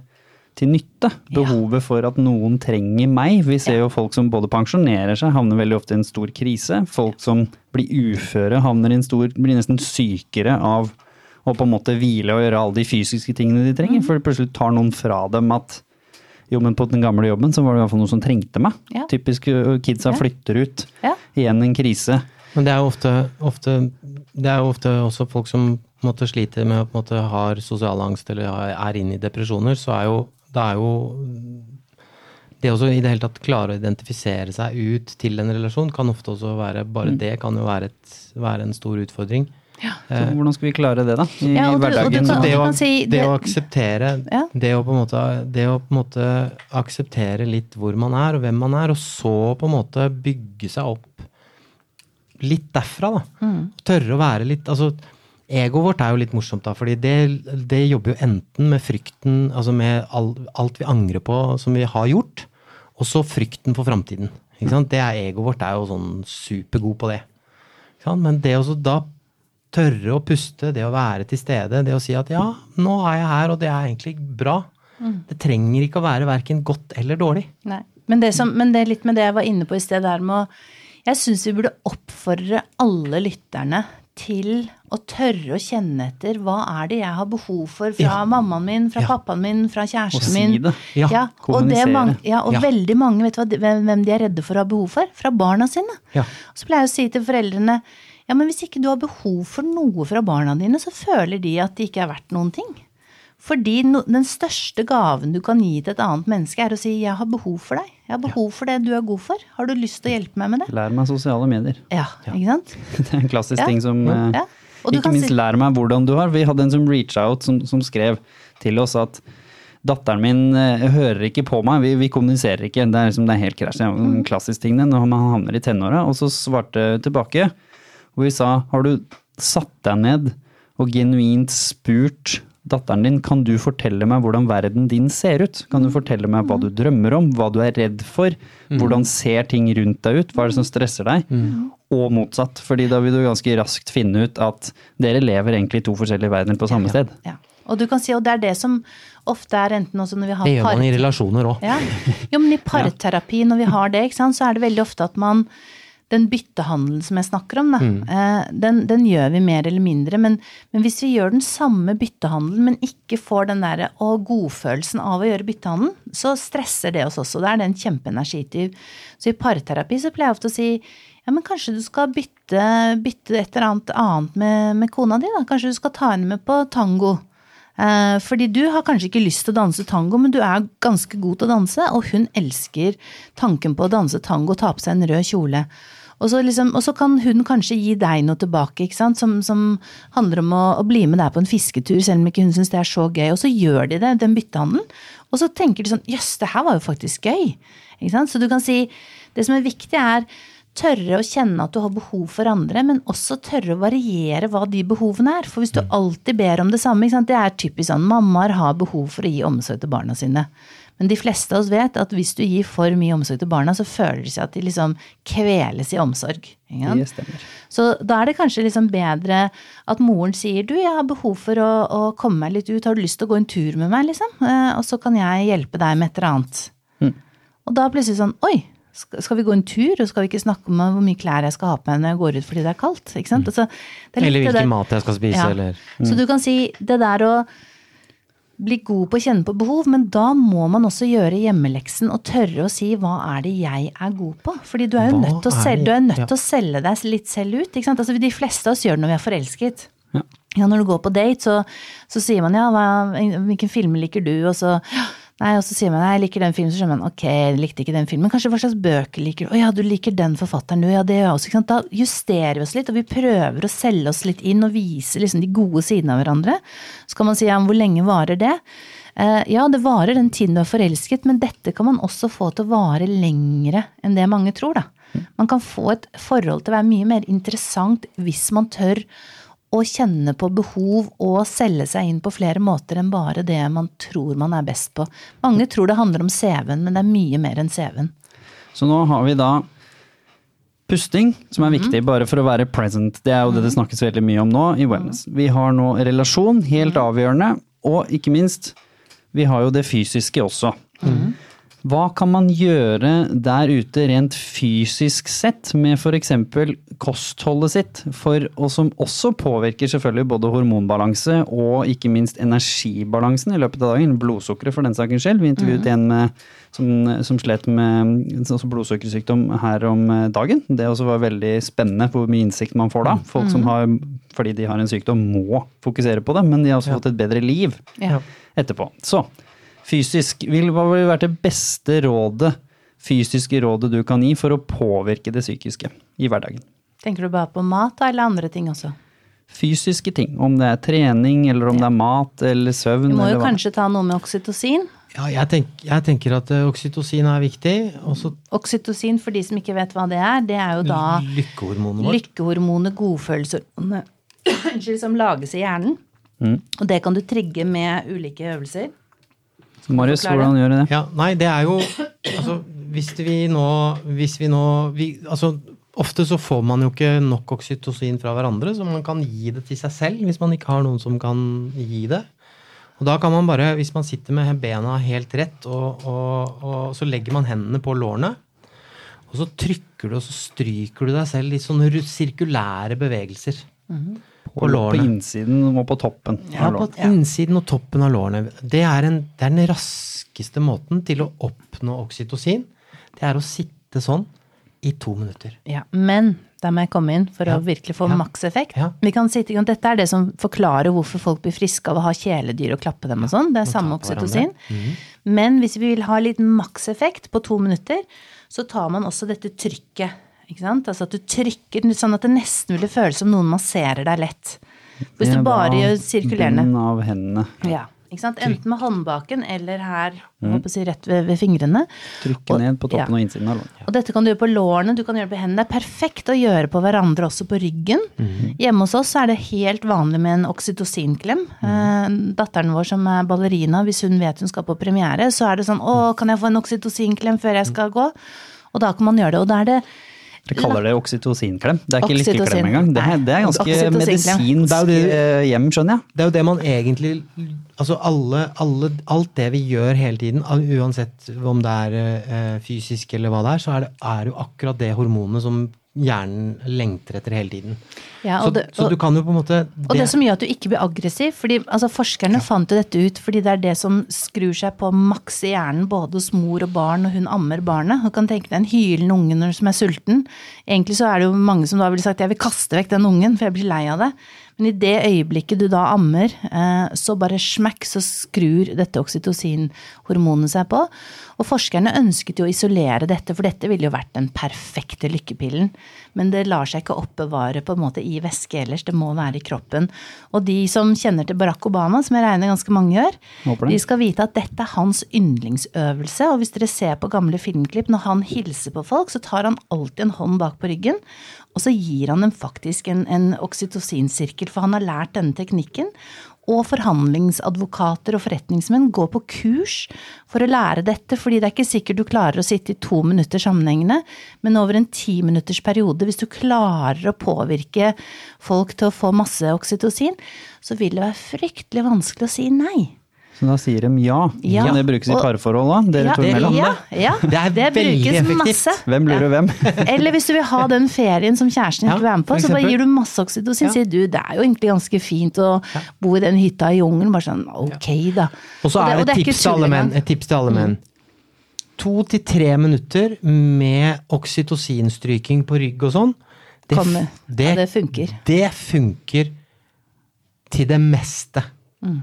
til nytte. Behovet for at noen trenger meg. Vi ser jo folk som både pensjonerer seg, havner veldig ofte i en stor krise. Folk som blir uføre, havner i en stor, blir nesten sykere av å på en måte hvile og gjøre alle de fysiske tingene de trenger. For plutselig tar noen fra dem at jo, men på den gamle jobben så var det i hvert fall noen som trengte meg. Ja. Typisk kidsa Ja. flytter ut. Ja. Igjen en krise. Men det er jo ofte, ofte, det er jo ofte også folk som på en måte, sliter med å på en måte, har sosial angst eller er inne i depresjoner, så er jo det er jo det å i det hele tatt klare å identifisere seg ut til en relasjon kan ofte også være Bare Mm. det kan jo være, et, være en stor utfordring. Så hvordan skal vi klare det, da? I Ja, du- hverdagen? kan- det, å, si det det- å akseptere Ja. det, å på en måte, det å på en måte akseptere litt hvor man er og hvem man er, og så på en måte bygge seg opp litt derfra, da. Mm. Tørre å være litt Altså, egoet vårt er jo litt morsomt, da, fordi det, det jobber jo enten med frykten, altså med all, alt vi angrer på som vi har gjort, og så frykten for framtiden. Ikke sant? Det er Egoet vårt er jo sånn supergod på det. Ikke sant? Men det å så da tørre å puste, det å være til stede, det å si at ja, nå er jeg her, og det er egentlig bra. Det trenger ikke å være verken godt eller dårlig. Nei. Men det, som, men det er litt med det jeg var inne på i sted, der med å Jeg syns vi burde oppfordre alle lytterne til å tørre å kjenne etter hva er det jeg har behov for fra Ja. mammaen min, fra Ja. pappaen min, fra Og kjæresten si min. det. Ja, og, det er mange, ja, og Ja. veldig mange vet du hva, hvem de er redde for å ha behov for? Fra barna sine. Ja. Så pleier jeg å si til foreldrene ja, men hvis ikke du har behov for noe fra barna dine, så føler de at det ikke er verdt noen ting. Fordi no, den største gaven du kan gi til et annet menneske, er å si 'jeg har behov for deg'. Jeg har behov for det du er god for. Har du lyst til å hjelpe meg med det? Lær meg sosiale medier. Ja, ikke sant? Det er en klassisk Ja. ting som eh, Ja. Ikke minst si- lær meg hvordan du har. Vi hadde en som reach out som, som skrev til oss at datteren min eh, hører ikke på meg, vi, vi kommuniserer ikke. Det er, liksom, det er helt krasj. Det er Mm. en klassisk ting det, når man havner i tenåra. Og så svarte tilbake hvor vi sa har du satt deg ned og genuint spurt datteren din kan du fortelle meg hvordan verden din ser ut? Kan du fortelle meg hva du drømmer om, hva du er redd for? Hvordan ser ting rundt deg ut? Hva er det som stresser deg? Og motsatt, fordi da vil du ganske raskt finne ut at dere lever egentlig i to forskjellige verdener på samme sted. Ja. Og du kan si, og det er det som ofte er enten også når vi har Det gjør man i relasjoner òg. Ja. Jo, men i parterapi, når vi har det, ikke sant, så er det veldig ofte at man Den byttehandelen som jeg snakker om, da, mm. den, den gjør vi mer eller mindre. Men, men hvis vi gjør den samme byttehandelen, men ikke får den der å, godfølelsen av å gjøre byttehandelen, så stresser det oss også. Da er det en kjempeenergityv. Så i parterapi så pleier jeg ofte å si ja, men kanskje du skal bytte, bytte et eller annet annet med, med kona di, da. Kanskje du skal ta henne med på tango. Eh, fordi du har kanskje ikke lyst til å danse tango, men du er ganske god til å danse, og hun elsker tanken på å danse tango og ta på seg en rød kjole. Og så, liksom, og så kan hun kanskje gi deg noe tilbake? Som, som handler om å, å bli med deg på en fisketur, selv om ikke hun syns det er så gøy. Og så gjør de det, den byttehandelen. Og så tenker de sånn jøss, det her var jo faktisk gøy. Så du kan si det som er viktig, er tørre å kjenne at du har behov for andre, men også tørre å variere hva de behovene er. For hvis du alltid ber om det samme, det er typisk sånn mammaer har behov for å gi omsorg til barna sine. Men de fleste av oss vet at hvis du gir for mye omsorg til barna, så føler de seg at de liksom kveles i omsorg. Så da er det kanskje liksom bedre at moren sier du, jeg har behov for å, å komme meg litt ut, har du lyst til å gå en tur med meg, liksom? Eh, og så kan jeg hjelpe deg med et eller annet. Og da plutselig sånn, oi, skal vi gå en tur, og skal vi ikke snakke om hvor mye klær jeg skal ha på meg når jeg går ut fordi det er kaldt? Ikke sant? Altså, det er litt Eller hvilken mat jeg skal spise, Ja. eller Så du kan si det der å bli god på å kjenne på behov, men da må man også gjøre hjemmeleksen og tørre å si hva er det jeg er god på? Fordi du er jo Hva nødt til å selge, du er nødt ja. å selge deg litt selv ut. Altså, de fleste av oss gjør det når vi er forelsket. Ja. Ja, når du går på date, så, så sier man ja, hva, hvilken film liker du? Og så, nei, og så sier man nei, jeg liker den filmen, så skjønner man ok, jeg likte ikke den filmen. Kanskje hva slags bøker liker du? Å ja, du liker den forfatteren, du. Ja, det gjør jeg også. Ikke sant? Da justerer vi oss litt, og vi prøver å selge oss litt inn og vise liksom de gode sidene av hverandre. Så kan man si ja, men hvor lenge varer det? Eh, ja, det varer den tiden du er forelsket, men dette kan man også få til å vare lengre enn det mange tror, da. Man kan få et forhold til å være mye mer interessant hvis man tør å kjenne på behov og selge seg inn på flere måter enn bare det man tror man er best på. Mange tror det handler om CV-en, men det er mye mer enn CV-en. Så nå har vi da pusting, som er viktig bare for å være present. Det er jo det det snakkes veldig mye om nå i wellness. Vi har nå relasjon, helt avgjørende, og ikke minst, vi har jo det fysiske også. Hva kan man gjøre der ute rent fysisk sett med f.eks. kostholdet sitt, for, og som også påvirker selvfølgelig både hormonbalanse og ikke minst energibalansen i løpet av dagen? Blodsukkeret for den saken skyld. Vi intervjuet en med, som, som slet med blodsukkersykdom her om eh, dagen. Det også var veldig spennende hvor mye innsikt man får da. Folk som har, fordi de har en sykdom, må fokusere på det, men de har også fått et bedre liv Ja. etterpå. Så fysisk, vil, hva vil være det beste rådet, fysiske rådet du kan gi for å påvirke det psykiske i hverdagen? Tenker du bare på mat eller andre ting også? Fysiske ting, om det er trening, eller om det er mat eller søvn. Vi må jo eller hva. kanskje ta noe med oksytocin. Ja, jeg, tenk, jeg tenker at eh, oksytocin er viktig. Og Oksytocin, for de som ikke vet hva det er, det er jo da lykkehormonet vårt. lykkehormonet, godfølelseshormonet, som lages i hjernen. Mm. Og det kan du trigge med ulike øvelser. Marius, hvordan gjør du det? Ja, nei, det er jo altså, Hvis vi nå, hvis vi nå vi, altså, Ofte så får man jo ikke nok oksytocin fra hverandre, så man kan gi det til seg selv hvis man ikke har noen som kan gi det. Og da kan man bare, hvis man sitter med bena helt rett, og, og, og så legger man hendene på lårene, og så trykker du og så stryker du deg selv i sånne sirkulære bevegelser. På, på lårene. innsiden og på toppen. Ja, på innsiden og toppen av lårene. Det er, en, det er den raskeste måten til å oppnå oksytocin. Det er å sitte sånn i to minutter. Ja, men der må jeg komme inn for Ja. å virkelig få Ja. makseffekt. Ja. Vi kan sitte, dette er det som forklarer hvorfor folk blir friske av å ha kjæledyr og klappe dem og sånn. Det er samme oksytocin. Mm. Men hvis vi vil ha litt makseffekt på to minutter, så tar man også dette trykket. Ikke sant? Altså at du trykker sånn at det nesten ville føles som noen masserer deg lett. Hvis du bare gjør sirkulerende. Bunnen av hendene. Ja. Ikke sant? Enten med håndbaken eller her, mm. si rett ved, ved fingrene. Trykke Og- ned på toppen ja. og innsiden av låret. Og dette kan du gjøre på lårene, du kan gjøre det på hendene. Det er perfekt å gjøre på hverandre også på ryggen. Hjemme hos oss er det helt vanlig med en oksytocinklem. Eh, datteren vår som er ballerina, hvis hun vet hun skal på premiere, så er det sånn Å, kan jeg få en oksytocinklem før jeg skal gå? Og da kan man gjøre det. Og da er det Dere kaller det oksytocinklem. Det er ikke Oksytocin. lykkeklem engang. Det er, det er ganske Oksytocinklem. medisinsk Det er jo eh, hjem, skjønner jeg. Det er jo det man egentlig Altså alle, alle, alt det vi gjør hele tiden, al- uansett om det er eh, fysisk eller hva det er, så er det er jo akkurat det hormonet som hjernen lengter etter hele tiden. Ja, så, og det, så og, du kan jo på en måte og det som gjør at du ikke blir aggressiv, fordi altså, forskerne fant jo dette ut fordi det er det som skrur seg på maks i hjernen både hos mor og barn når hun ammer barnet. Du kan tenke deg en hylende unge når- som er sulten. Egentlig så er det jo mange som da ville sagt jeg vil kaste vekk den ungen, for jeg blir lei av det. Men i det øyeblikket du da ammer, eh, så bare smekk, så skrur dette oksytocinhormonet seg på. Og forskerne ønsket jo å isolere dette, for dette ville jo vært den perfekte lykkepillen. Men det lar seg ikke oppbevare på en måte i væske ellers, det må være i kroppen. Og de som kjenner til Barack Obama, som jeg regner ganske mange gjør, de skal vite at dette er hans yndlingsøvelse. Og hvis dere ser på gamle filmklipp, når han hilser på folk, så tar han alltid en hånd bak på ryggen. Og så gir han dem faktisk en, en oksytocinsirkel, for han har lært denne teknikken. Og forhandlingsadvokater og forretningsmenn går på kurs for å lære dette, fordi det er ikke sikkert du klarer å sitte i to minutter sammenhengende, men over en ti minutters periode, hvis du klarer å påvirke folk til å få masse oksytocin, så vil det være fryktelig vanskelig å si nei. Så da sier de ja. Ja. Kan det brukes i parforhold òg? Dere ja, to imellom? ja, ja, Det er veldig brukes effektivt. masse. Hvem lurer hvem? Eller hvis du vil ha den ferien som kjæresten din Ja, ikke vil være med på, så bare gir du masse oksytocin. Ja. Sier du det er jo egentlig ganske fint å bo i den hytta i jungelen. Bare sånn ok, da. Og så det- er og det det er et tips til alle menn. Mm. Et tips til alle menn. To til tre minutter med oksytocinstryking på rygg og sånn. Det, Kommer. Ja, det funker. Det funker til det meste. Mm.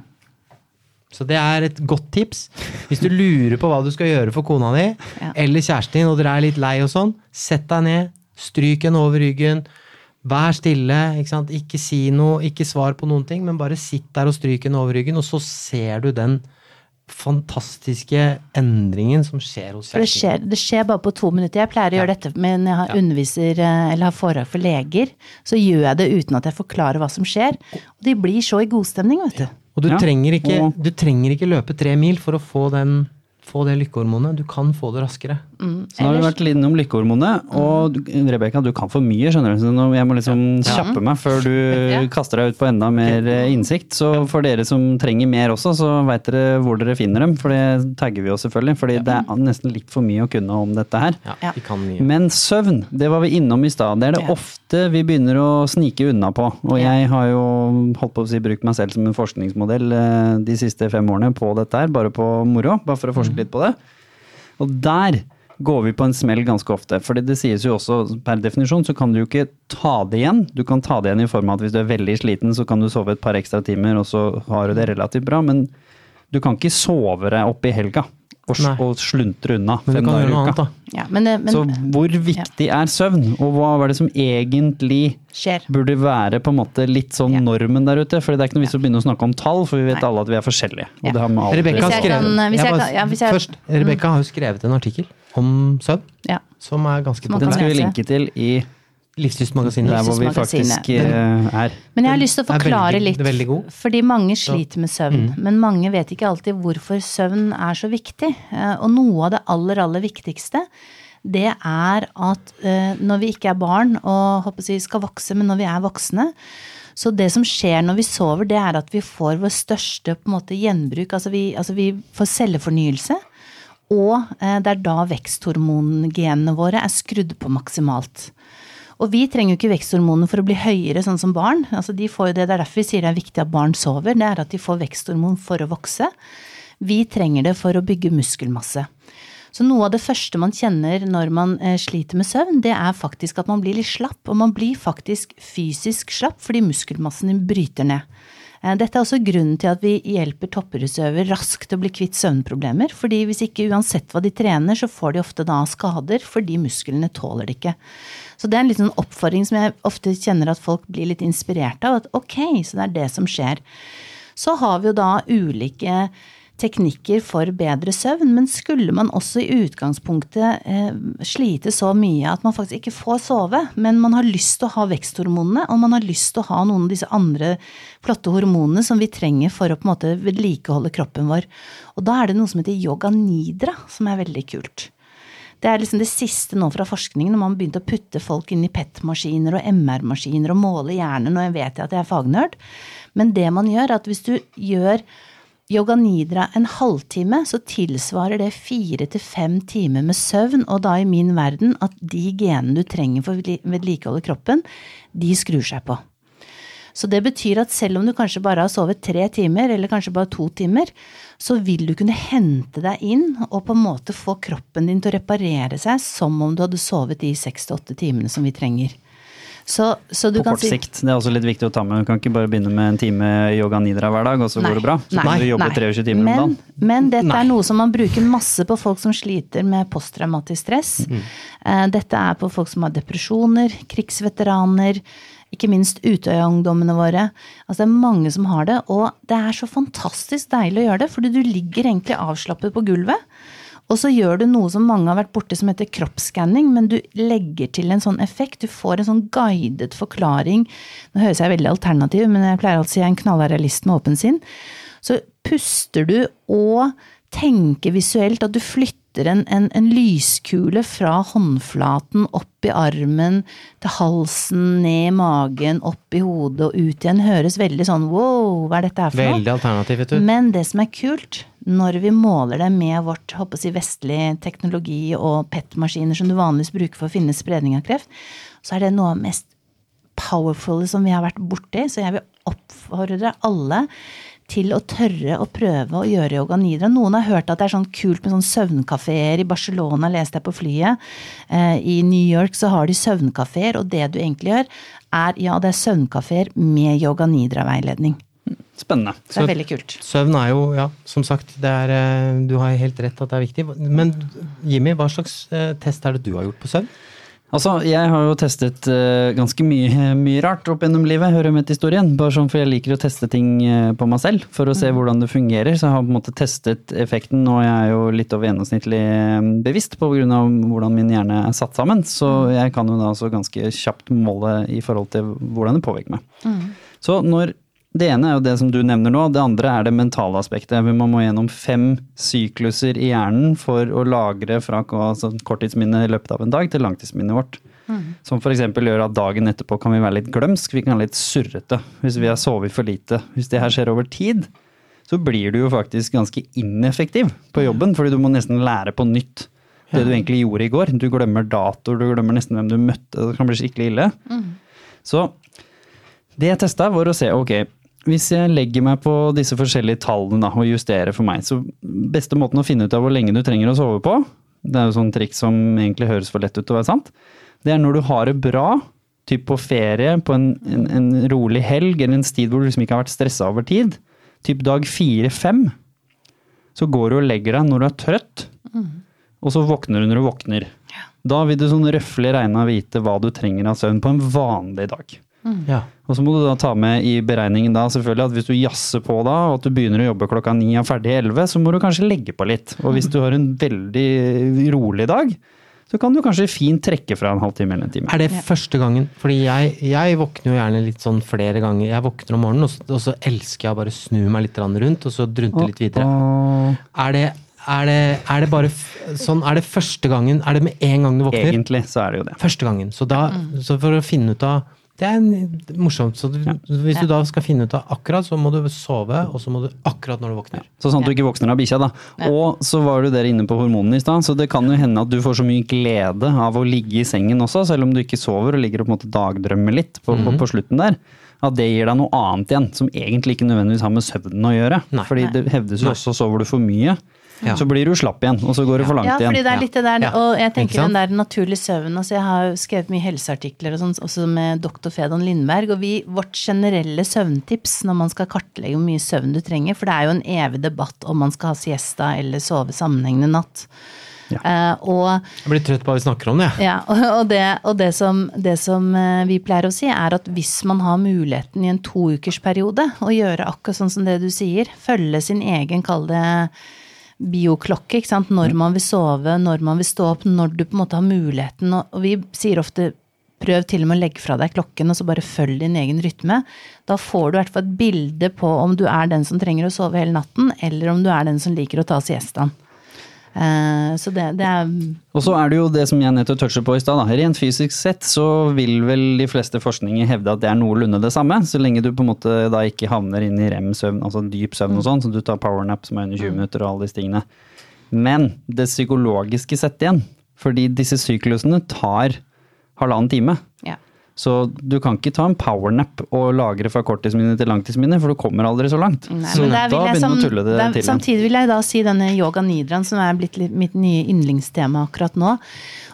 Så det er et godt tips. Hvis du lurer på hva du skal gjøre for kona di, Ja. eller kjæresten din, og dere er litt lei og sånn, sett deg ned, stryk henne over ryggen. Vær stille, ikke. Ikke si noe, ikke svar på noen ting, men bare sitt der og stryk henne over ryggen, og så ser du den fantastiske endringen som skjer hos kjæresten. det skjer, det skjer bare på to minutter. Jeg pleier å gjøre dette men jeg har underviser eh, eller har foredrag for leger. Så gjør jeg det uten at jeg forklarer hva som skjer. Og de blir så i godstemning, vet du. Og du, Ja, trenger ikke, og- du trenger ikke løpe tre mil for å få, den, få det lykkehormonet. Du kan få det raskere. Så nå har vi vært litt innom lykkehormonet, og mm. Rebekka, du kan for mye, skjønner du. Så nå, jeg må liksom kjappe meg før du Ja. kaster deg ut på enda mer eh, innsikt. Så for dere som trenger mer også, så veit dere hvor dere finner dem, for det tagger vi jo selvfølgelig. Fordi det er nesten litt for mye å kunne om dette her. Ja. Vi kan mye. Men søvn, det var vi innom i stad. Det er det Ja. ofte vi begynner å snike unna på. Og Ja. jeg har jo holdt på å si brukt meg selv som en forskningsmodell eh, de siste fem årene på dette her, bare på moro. Bare for å forske litt på det. Og der går vi på en smell ganske ofte. For det sies jo også per definisjon så kan du jo ikke ta det igjen. Du kan ta det igjen i form av at hvis du er veldig sliten, så kan du sove et par ekstra timer, og så har du det relativt bra. Men du kan ikke sove deg opp i helga og, og sluntre unna fem dager i uka. annet, da. Ja, men, men Så hvor viktig er søvn, og hva er det som egentlig skjer. burde være på en måte litt sånn Ja. normen der ute? For det er ikke noe vits å begynne å snakke om tall, for vi vet Nei. alle at vi er forskjellige. Og Ja. det har vi Rebekka har skrevet, ja, Rebekka har jo skrevet en artikkel om søvn, Ja. som er ganske Man Den skal vi linke til i Livsstilsmagasinet. der hvor vi faktisk eh, er. Men jeg har lyst til å forklare veldig- litt. Fordi mange sliter med søvn. Mm. Men mange vet ikke alltid hvorfor søvn er så viktig. Eh, Og noe av det aller, aller viktigste, det er at eh, når vi ikke er barn og håper vi skal vokse, men når vi er voksne, så det som skjer når vi sover, det er at vi får vår største måte, gjenbruk. Altså vi, altså vi får cellefornyelse. Og det er da veksthormongenene våre er skrudd på maksimalt. Og vi trenger jo ikke veksthormonene for å bli høyere, sånn som barn. Altså de får jo det, det er derfor vi sier det er viktig at barn sover. Det er at de får veksthormon for å vokse. Vi trenger det for å bygge muskelmasse. Så noe av det første man kjenner når man eh, sliter med søvn, det er faktisk at man blir litt slapp. Og man blir faktisk fysisk slapp fordi muskelmassen din bryter ned. Eh, Dette er også grunnen til at vi hjelper toppidrettsutøvere raskt til å bli kvitt søvnproblemer. fordi hvis ikke uansett hva de trener, så får de ofte da skader fordi musklene tåler det ikke. Så det er en liten oppfordring som jeg ofte kjenner at folk blir litt inspirert av. At ok, så det er det som skjer. Så har vi jo da ulike teknikker for bedre søvn, men skulle man også i utgangspunktet eh, slite så mye at man faktisk ikke får sove, men man har lyst til å ha veksthormonene, og man har lyst til å ha noen av disse andre flotte hormonene som vi trenger for å på en måte vedlikeholde kroppen vår. Og da er det noe som heter yoga nidra, som er veldig kult. Det er liksom det siste nå fra forskningen, når man begynte å putte folk inn i PET-maskiner og MR-maskiner og måle hjernen, og jeg vet at jeg er fagnerd, men det man gjør, er at hvis du gjør yoga nidra en halvtime, så tilsvarer det fire til fem timer med søvn, og da i min verden at de genene du trenger for å vedlikeholde kroppen, de skrur seg på. Så det betyr at selv om du kanskje bare har sovet tre timer, eller kanskje bare to timer, så vil du kunne hente deg inn og på en måte få kroppen din til å reparere seg som om du hadde sovet de seks til åtte timene som vi trenger. Så, så på kort si, sikt. Det er også litt viktig å ta med. Du kan ikke bare begynne med en time yoga nidra hver dag, og så nei, går det bra. Så nei, du jobbe 23 timer men, om dagen. Men dette nei. er noe som man bruker masse på folk som sliter med posttraumatisk stress. Mm. Uh, dette er på folk som har depresjoner, krigsveteraner. Ikke minst Utøya-ungdommene våre. Altså Det er mange som har det, og det er så fantastisk deilig å gjøre det, fordi du ligger egentlig avslappet på gulvet. Og så gjør du noe som mange har vært borti som heter kroppsskanning, men du legger til en sånn effekt. Du får en sånn guidet forklaring. Nå høres jeg veldig alternativ, men jeg pleier å si jeg er en knallhard med åpen sinn. Så puster du og tenker visuelt at du flytter en, en, en, lyskule fra håndflaten opp i armen til halsen, ned i magen, opp i hodet og ut igjen. Høres veldig sånn wow, hva er dette her for noe? Veldig vet du. Men det som er kult, når vi måler det med vårt håper si, vestlig teknologi og PET-maskiner som du vanligvis bruker for å finne spredning av kreft, så er det noe av det mest powerful som vi har vært borti. Så jeg vil oppfordre alle til å tørre å prøve å gjøre yoga nidra. Noen har hørt at det er sånn kult med sånn søvnkafeer. I Barcelona leste jeg på flyet. Eh, I New York så har de søvnkafeer, og det du egentlig gjør, er ja, det er søvnkafeer med yoga nidra-veiledning. Spennende. Det er veldig kult. Søvn er jo, ja, som sagt, er, eh, du har helt rett at det er viktig. Men Jimmy, hva slags eh, test er det du har gjort på søvn? Altså, Jeg har jo testet uh, ganske mye, mye, rart opp gjennom livet, hører med til historien. Bare sånn for jeg liker å teste ting uh, på meg selv, for å se mm. hvordan det fungerer. Så jeg har på en måte testet effekten, og jeg er jo litt over gjennomsnittlig bevisst på grunn av hvordan min hjerne er satt sammen. Så mm. jeg kan jo da også ganske kjapt måle i forhold til hvordan det påvirker meg. Mm. Så når det ene er jo det som du nevner nå, det andre er det mentale aspektet. Man må gjennom fem sykluser i hjernen for å lagre fra altså korttidsminnet i løpet av en dag til langtidsminnet vårt. Mm. Som f.eks. gjør at dagen etterpå kan vi være litt glømsk, vi kan være litt surrete hvis vi har sovet for lite. Hvis det her skjer over tid, så blir du jo faktisk ganske ineffektiv på jobben, fordi du må nesten lære på nytt det du egentlig gjorde i går. Du glemmer datoer, du glemmer nesten hvem du møtte, det kan bli skikkelig ille. Mm. Så det jeg testa, var å se ok, hvis jeg legger meg på disse forskjellige tallene da, og justerer for meg, så beste måten å finne ut av hvor lenge du trenger å sove på, det er jo sånn triks som egentlig høres for lett ut til å være sant, det er når du har det bra, typ på ferie, på en, en, en rolig helg eller en tid hvor du liksom ikke har vært stressa over tid, typ dag fire-fem, så går du og legger deg når du er trøtt, mm. og så våkner du når du våkner. Ja. Da vil du sånn regne regna vite hva du trenger av søvn på en vanlig dag. Mm. Ja. Og så må du da ta med i beregningen da selvfølgelig at hvis du jazzer på da, og at du begynner å jobbe klokka ni og ferdig elleve, så må du kanskje legge på litt. Og hvis du har en veldig rolig dag, så kan du kanskje fint trekke fra en halvtime eller en time. Er det første gangen? Fordi jeg, jeg våkner jo gjerne litt sånn flere ganger. Jeg våkner om morgenen, og så, og så elsker jeg å bare snu meg litt rundt, og så drunte litt videre. Er det er det, er det, bare sånn, er det første gangen Er det med en gang du våkner? Egentlig så er det jo det. Første gangen. Så, da, så for å finne ut av det er morsomt. Så du, ja. Hvis du da skal finne ut av akkurat, så må du sove, og så må du akkurat når du våkner. Så sånn at du ikke våkner av bikkja, da. Ja. Og så var du der inne på hormonene i stad, så det kan jo hende at du får så mye glede av å ligge i sengen også, selv om du ikke sover og ligger og på en måte dagdrømmer litt på, mm -hmm. på, på slutten der. At det gir deg noe annet igjen, som egentlig ikke nødvendigvis har med søvnen å gjøre. Nei. Fordi det hevdes jo også sover du for mye, ja. Så blir du slapp igjen, og så går det for langt igjen. Ja, fordi det er litt det der, og jeg tenker den der naturlig søvn. altså Jeg har skrevet mye helseartikler og sånn, også med doktor Fedon Lindberg. Og vi, vårt generelle søvntips når man skal kartlegge hvor mye søvn du trenger, for det er jo en evig debatt om man skal ha siesta eller sove sammenhengende natt. Ja. Uh, og Jeg blir trøtt at vi snakker om det. ja, og og, det, og det, som, det som eh, vi pleier å si, er at hvis man har muligheten i en toukersperiode å gjøre akkurat sånn som det du sier, følge sin egen, kall det bioklokke, ikke sant, når man vil sove, når man vil stå opp, når du på en måte har muligheten, og, vi sier ofte prøv til og med å legge fra deg klokken, og så bare følg din egen rytme. Da får du i hvert fall et bilde på om du er den som trenger å sove hele natten, eller om du er den som liker å ta siestaen. Eh, så det, det er Og så er det jo det som jeg nettopp touchet på i stad. Rent fysisk sett så vil vel de fleste forskninger hevde at det er noenlunde det samme, så lenge du på en måte da ikke havner inn i rem-søvn, altså dyp søvn og sånn, så du tar powernap som er under 20 minutter og alle disse tingene. Men det psykologiske sett igjen, fordi disse syklusene tar halvannen time. ja. Så du kan ikke ta en powernap og lagre fra korttidsminne til langtidsminne, for du kommer aldri så langt. Nei, så da begynner du å tulle det der- til. Samtidig vil jeg da si denne yoga nidraen, som er blitt mitt nye yndlingstema akkurat nå.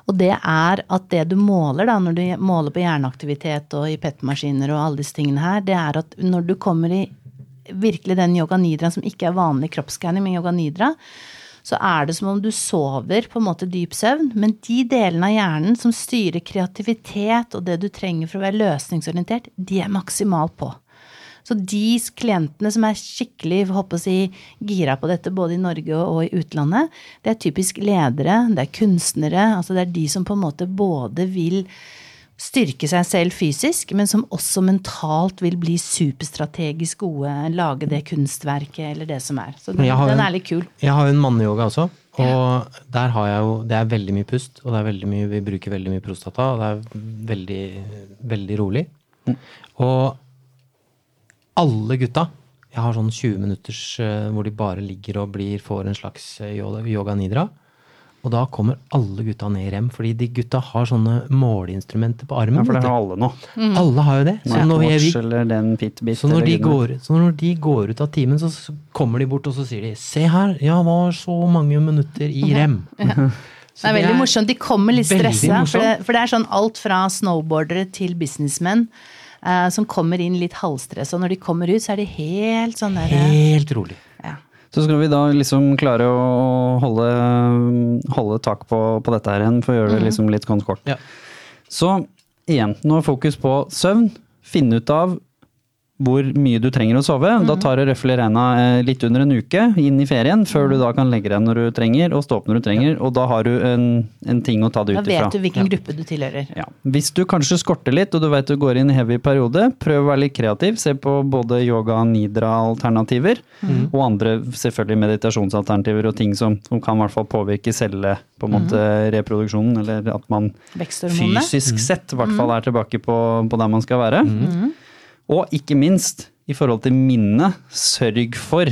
Og det er at det du måler da, når du måler på hjerneaktivitet og i PET-maskiner og alle disse tingene her, det er at når du kommer i virkelig den yoga nidraen som ikke er vanlig kroppsskanning, men yoga nidra, så er det som om du sover på en måte dyp søvn, men de delene av hjernen som styrer kreativitet og det du trenger for å være løsningsorientert, de er maksimalt på. Så de klientene som er skikkelig håper å si, gira på dette, både i Norge og i utlandet, det er typisk ledere, det er kunstnere. altså Det er de som på en måte både vil styrke seg selv fysisk, men som også mentalt vil bli superstrategisk gode, lage det kunstverket eller det som er. Så den, den er litt kul. Jeg har jo en manneyoga også, og der har jeg jo Det er veldig mye pust, og det er veldig mye, vi bruker veldig mye prostata, og det er veldig, veldig rolig. Og alle gutta Jeg har sånn 20 minutters eh, hvor de bare ligger og blir, får en slags eh, yoga yoga nidra. Og da kommer alle gutta ned i rem, fordi de gutta har sånne måleinstrumenter på armen. Ja, for det har alle nå. Alle har jo det. Så når, vi, så når, de går, så når de går ut av timen, så, så kommer de bort og så sier de Se her, jeg var så mange minutter i rem. Ja. Det er veldig morsomt. De kommer litt stressa. For, det- for det er sånn alt fra snowboardere til businessmenn eh, som kommer inn litt halvstressa. Når de kommer ut, så er de helt sånn der Helt rolig. ja. Så skal vi da liksom klare å holde, holde tak på, på dette her igjen, for å gjøre det liksom litt kort. Ja. Så igjen, nå fokus på søvn. Finne ut av hvor mye du trenger å sove. Da tar det røffelig regna eh, litt under en uke inn i ferien, før du da kan legge deg når du trenger, og stå opp når du trenger. Og da har du en, en ting å ta det ut ifra. Da vet du hvilken gruppe du tilhører. Ja. Hvis du kanskje skorter litt, og du vet du går i heavy periode, prøv å være litt kreativ. Se på både yoga og nidra-alternativer, Mm. og andre selvfølgelig meditasjonsalternativer og ting som, som kan i hvert fall påvirke celle, på en måte Mm. reproduksjonen, eller at man fysisk sett i hvert Mm. fall er tilbake på, på der man skal være. Og ikke minst, i forhold til minnet, sørg for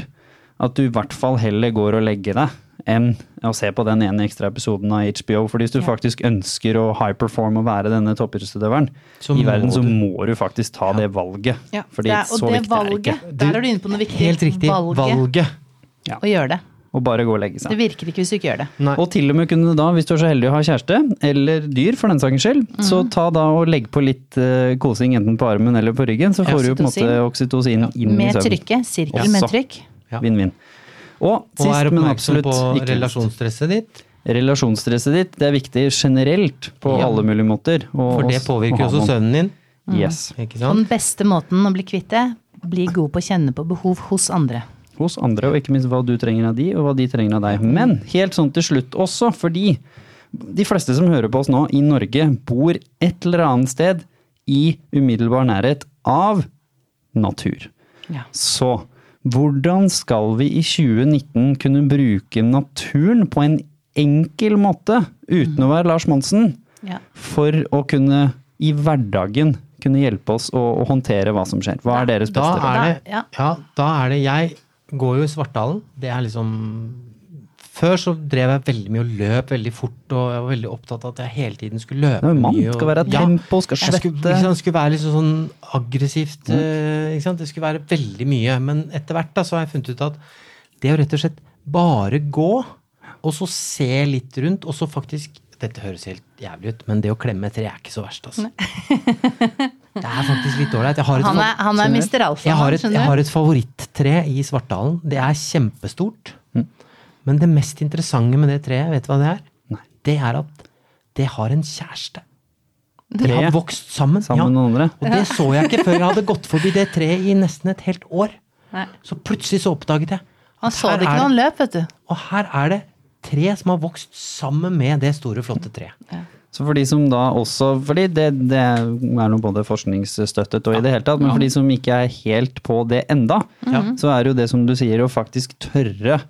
at du i hvert fall heller går og legger deg enn å se på den ene ekstra episoden av HBO. For hvis du Ja. faktisk ønsker å high perform og være denne toppidrettsutøveren Så i verden, så må du faktisk ta det valget. Ja, Fordi det er, så og det viktig er det valget, ikke. der er du inne på noe viktig. Helt riktig. Valget. Valget. Å gjøre det. Og bare gå og legge seg. Det virker ikke hvis du ikke gjør det. Nei. Og til og med kunne da, hvis du er så heldig å ha kjæreste, eller dyr for den saks skyld, så Mhm. ta da og legg på litt uh, kosing enten på armen eller på ryggen, så får du jo på en måte oksytocin inn i Med søvnen. trykket. Sirkel Ja. med trykk. Ja. Vinn-vinn. Og Og sist, og men ikke. absolutt er ikke minst. relasjonsstresset ditt. Relasjonsstresset ditt, det er viktig generelt på Ja. alle mulige måter. og- For det påvirker og også søvnen din. Yes. Ikke sant? den beste måten å bli kvitt det, bli god på å kjenne på behov hos andre. Hos andre, og ikke minst hva du trenger av de, og hva de trenger av deg. Men helt sånn til slutt også, fordi de fleste som hører på oss nå i Norge, bor et eller annet sted i umiddelbar nærhet av natur. Ja. Så hvordan skal vi i 2019 kunne bruke naturen på en enkel måte, uten å være Lars Monsen, Ja. for å kunne i hverdagen kunne hjelpe oss å, å håndtere hva som skjer? Hva er deres beste råd? Ja. ja, da er det Jeg går jo i Svartdalen. Det er liksom Før så drev jeg veldig mye og løp veldig fort, og jeg var veldig opptatt av at jeg hele tiden skulle løpe er mann, mye. og- skal være tempo, skal Jeg skulle, svette. ikke skulle være litt sånn aggressivt. Mm. Sant? Det skulle være veldig mye. Men etter hvert da, så har jeg funnet ut at det å rett og slett bare gå, og så se litt rundt, og så faktisk Dette høres helt jævlig ut, men det å klemme et tre er ikke så verst, altså. Det er faktisk litt ålreit. Han er, han er? Mr. Alfa, jeg har, et, skjønner jeg har et favorittre i Svartdalen. Det er kjempestort. Mm. Men det mest interessante med det treet, vet du hva det er? det er at det har en kjæreste. De har vokst sammen. sammen ja. med noen andre. Og det så jeg ikke før jeg hadde gått forbi det treet i nesten et helt år. Nei. Så plutselig så oppdaget jeg Han så det ikke når han løp, vet du. Og her er det tre som har vokst sammen med det store, flotte treet. Så for de som da også Fordi det, det er noe både forskningsstøttet og i det hele tatt, men for de som ikke er helt på det enda, så er det jo det som du sier, å faktisk tørre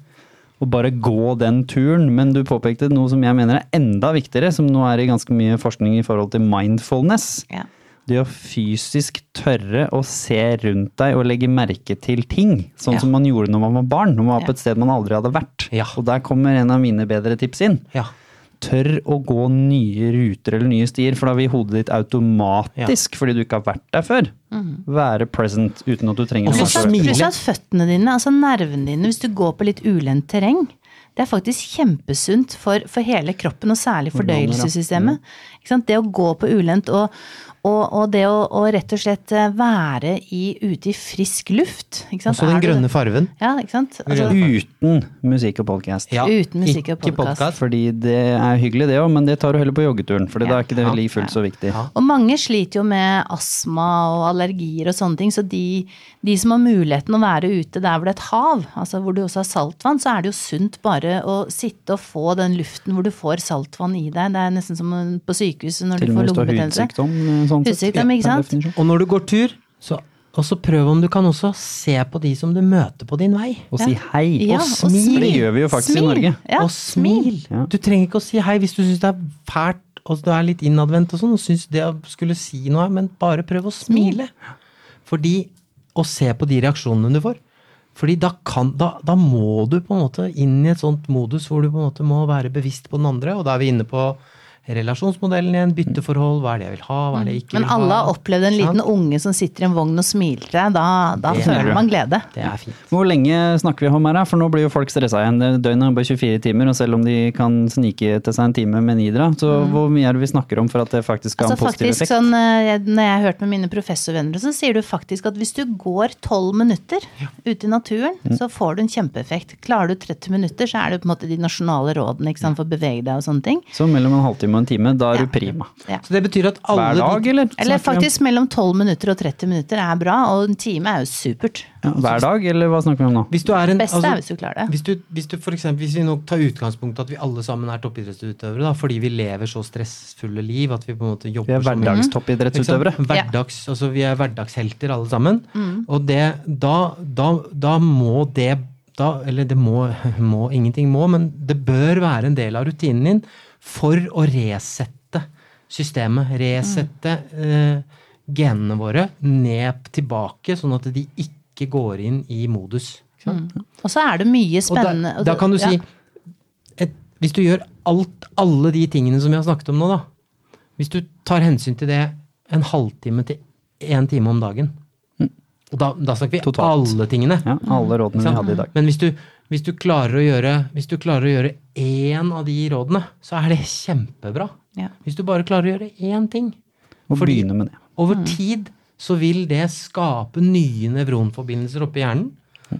å bare gå den turen. Men du påpekte noe som jeg mener er enda viktigere, som nå er i ganske mye forskning i forhold til mindfulness. Ja. Det å fysisk tørre å se rundt deg og legge merke til ting. Sånn Ja. som man gjorde når man var barn, når man var på et sted man aldri hadde vært. Ja. Og der kommer en av mine bedre tips inn Ja. tør å gå nye ruter eller nye stier, for da vil hodet ditt automatisk, fordi du ikke har vært der før, være present uten at du trenger å smile. pluss at føttene dine, altså nervene dine, hvis du går på litt ulendt terreng, det er faktisk kjempesunt for, for hele kroppen, og særlig fordøyelsessystemet. Ikke sant? Det å gå på ulendt og, og, og det å, å rett og slett eh, være i, ute i frisk luft. Ikke sant? Også den grønne farven. Ja, ikke sant? Altså, Uten musikk og podkast. Ja, Uten musikk og ikke podcast. Fordi det er hyggelig det òg, men det tar du heller på joggeturen. For da er ikke det Ja. like fullt så viktig. Og mange sliter jo med astma og allergier og sånne ting, så de, de som har muligheten å være ute der hvor det er et hav, altså hvor du også har saltvann, så er det jo sunt bare å sitte og få den luften hvor du får saltvann i deg. Det er nesten som på sykehuset når Til du får lungebetennelse. Sånn sett. Hudsykdom, ikke sant? Og når du går tur, så også prøv om du kan også se på de som du møter på din vei. Og si hei. Ja, og og smil. smil. Det gjør vi jo faktisk i Norge. Ja, og smil. Ja. Du trenger ikke å si hei hvis du syns det er fælt og du er litt innadvendt og sånn, og syns det å skulle si noe, men bare prøv å smile. Fordi Og se på de reaksjonene du får. Fordi da, kan, da, da må du på en måte inn i et sånt modus hvor du på en måte må være bevisst på den andre, og da er vi inne på relasjonsmodellen igjen, bytteforhold, hva er det jeg vil ha, hva er det jeg ikke vil ha. Men alle har opplevd en liten unge som sitter i en vogn og smiler til deg. Da, da er føler man glede. Det er fint. Hvor lenge snakker vi om her. For nå blir jo folk stressa igjen. Døgnet er bare 24 timer, og selv om de kan snike til seg en time med Nidra, så hvor mye er det vi snakker om for at det faktisk skal ha Altså en positiv faktisk effekt? sånn, eh, Når jeg har hørt med mine professorvenner, så sier du faktisk at hvis du går 12 minutter ute i naturen, Mm. så får du en kjempeeffekt. Klarer du 30 minutter, så er det på en måte de nasjonale rådene ikke sant, for å bevege deg og sånne ting. Så mellom en halvtime en time, da er Ja. du prima. Ja. Så det betyr at alle Hver dag, eller? Eller faktisk mellom 12 minutter og 30 minutter er bra, og en time er jo supert. Ja, hver dag, eller hva snakker vi om nå? Hvis du er en, Beste altså, er hvis du klarer det. Hvis du, hvis du for eksempel, hvis vi nå tar utgangspunkt i at vi alle sammen er toppidrettsutøvere, da, fordi vi lever så stressfulle liv at vi på en måte Vi jobber er så mye. hverdagstoppidrettsutøvere. Hverdags, altså vi er hverdagshelter alle sammen. Og det, da, da, da må det da, Eller det må, må Ingenting må, men det bør være en del av rutinen din for å resette systemet. Resette eh, genene våre ned tilbake, sånn at de ikke går inn i modus. Mm. Og så er det mye da, spennende. og da kan du ja. si et, Hvis du gjør alt, alle de tingene som vi har snakket om nå, da. Hvis du tar hensyn til det en halvtime til én time om dagen. Og da, da snakker vi Totalt. alle tingene. Ja, alle rådene vi hadde i dag. Men hvis du, hvis du klarer å gjøre hvis du klarer å gjøre én av de rådene, så er det kjempebra. Ja. Hvis du bare klarer å gjøre én ting. Og Fordi- begynne med det. Over tid så vil det skape nye nevronforbindelser oppi hjernen,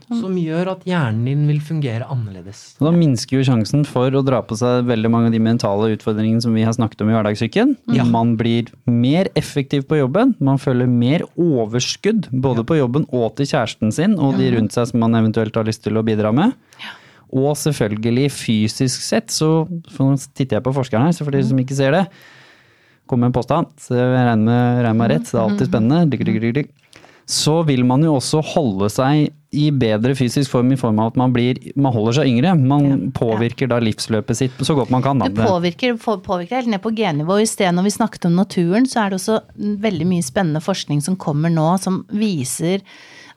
som gjør at hjernen din vil fungere annerledes. Da minsker jo sjansen for å dra på seg veldig mange av de mentale utfordringene som vi har snakket om i hverdagssyken. Ja. Man blir mer effektiv på jobben, man føler mer overskudd både på jobben og til kjæresten sin og de rundt seg som man eventuelt har lyst til å bidra med. Og selvfølgelig fysisk sett, så nå titter jeg på forskeren her, så for dere som ikke ser det, kom med en påstand, så jeg regner med, regner meg rett, det er alltid spennende. Digg, digg. Så vil man jo også holde seg i bedre fysisk form i form av at man, blir, man holder seg yngre. Man påvirker da livsløpet sitt så godt man kan. Da. Det påvirker, påvirker helt ned på gennivå. I sted når vi snakket om naturen, så er det også veldig mye spennende forskning som kommer nå, som viser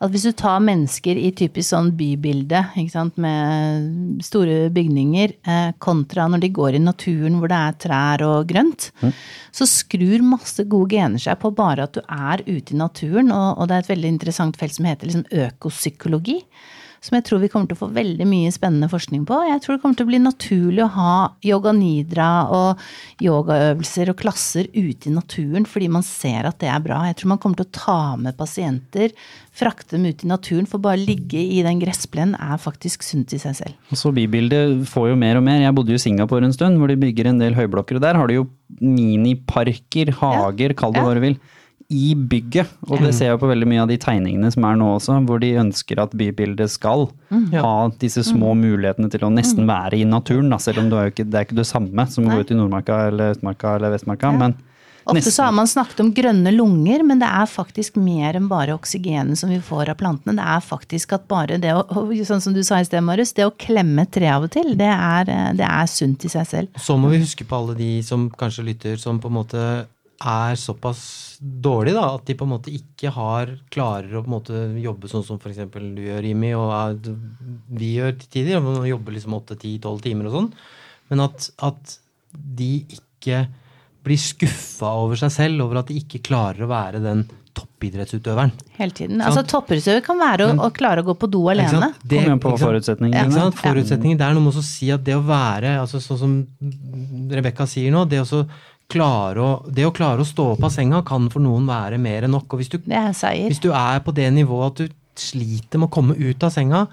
at hvis du tar mennesker i typisk sånn bybilde, ikke sant, med store bygninger, eh, kontra når de går i naturen hvor det er trær og grønt, så skrur masse gode gener seg på bare at du er ute i naturen. Og, og det er et veldig interessant felt som heter liksom økopsykologi. Som jeg tror vi kommer til å få veldig mye spennende forskning på. Jeg tror det kommer til å bli naturlig å ha yoga nidra og yogaøvelser og klasser ute i naturen fordi man ser at det er bra. Jeg tror man kommer til å ta med pasienter, frakte dem ut i naturen, for bare å ligge i den gressplenen er faktisk sunt i seg selv. Og så bybildet får jo mer og mer. Jeg bodde jo i Singapore en stund, hvor de bygger en del høyblokker. Og der har de jo miniparker, hager, kall det Ja. hva du vil, i bygget. Og det ser jeg på veldig mye av de tegningene som er nå også, hvor de ønsker at bybildet skal ha disse små mulighetene til å nesten være i naturen, da, selv om det er jo ikke det, er ikke det samme som å gå ut i Nordmarka eller Østmarka eller Vestmarka. men Ofte nesten. så har man snakket om grønne lunger, men det er faktisk mer enn bare oksygenet som vi får av plantene. Det er faktisk at bare det å, sånn som du sa i sted, Marius, det å klemme et tre av og til, det er, det er sunt i seg selv. Så må vi huske på alle de som kanskje lytter, som på en måte er såpass dårlige, da, at de på en måte ikke har klarer å på en måte jobbe sånn som f.eks. du gjør, Jimmy, og er- vi gjør til tider. Man jobber liksom 8-10-12 timer og sånn. Men at, at de ikke blir skuffa over seg selv, over at de ikke klarer å være den toppidrettsutøveren. Hele tiden. Sånn? Altså Toppidrettsutøver kan være å, å klare å gå på do alene. sant? Det- Kom igjen på forutsetningene. Ikke sant? Forutsetninger. Det er noe med å si at det å være, altså sånn som Rebekka sier nå, det å, klare å, det å klare å stå opp av senga kan for noen være mer enn nok. Og hvis du, hvis du er på det nivået at du sliter med å komme ut av senga,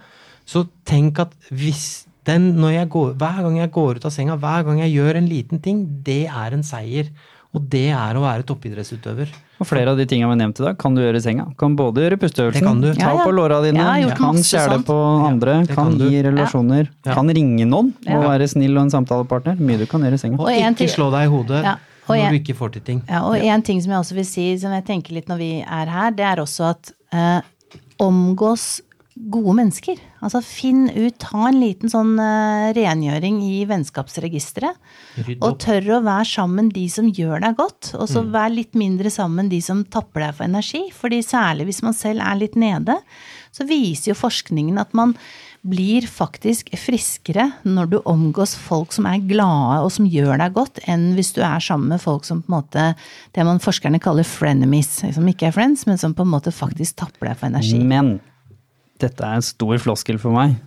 så tenk at hvis den, når jeg går, hver gang jeg går ut av senga, hver gang jeg gjør en liten ting, det er en seier. Og det er å være toppidrettsutøver. Og flere av de tingene vi har nevnt i dag, kan du gjøre i senga. Kan både gjøre pusteøvelsen, kan du. ta på låra dine, kan kjæle på andre, kan, kan gi relasjoner, Ja. kan ringe noen Ja. og være snill og en samtalepartner. Mye du kan gjøre i senga. Og, Og ikke slå deg i hodet Ja, og når du ikke får til ting. Ja, og en ting som jeg også vil si, som jeg tenker litt når vi er her, det er også at eh, omgås gode mennesker. Altså finn ut, ta en liten sånn uh, rengjøring i vennskapsregisteret. Og tør å være sammen de som gjør deg godt, og så vær litt mindre sammen de som tapper deg for energi. Fordi særlig hvis man selv er litt nede, så viser jo forskningen at man blir faktisk friskere når du omgås folk som er glade og som gjør deg godt, enn hvis du er sammen med folk som på en måte det man forskerne kaller frenemies. Som ikke er friends, men som på en måte faktisk tapper deg for energi. Men dette er en stor floskel for meg.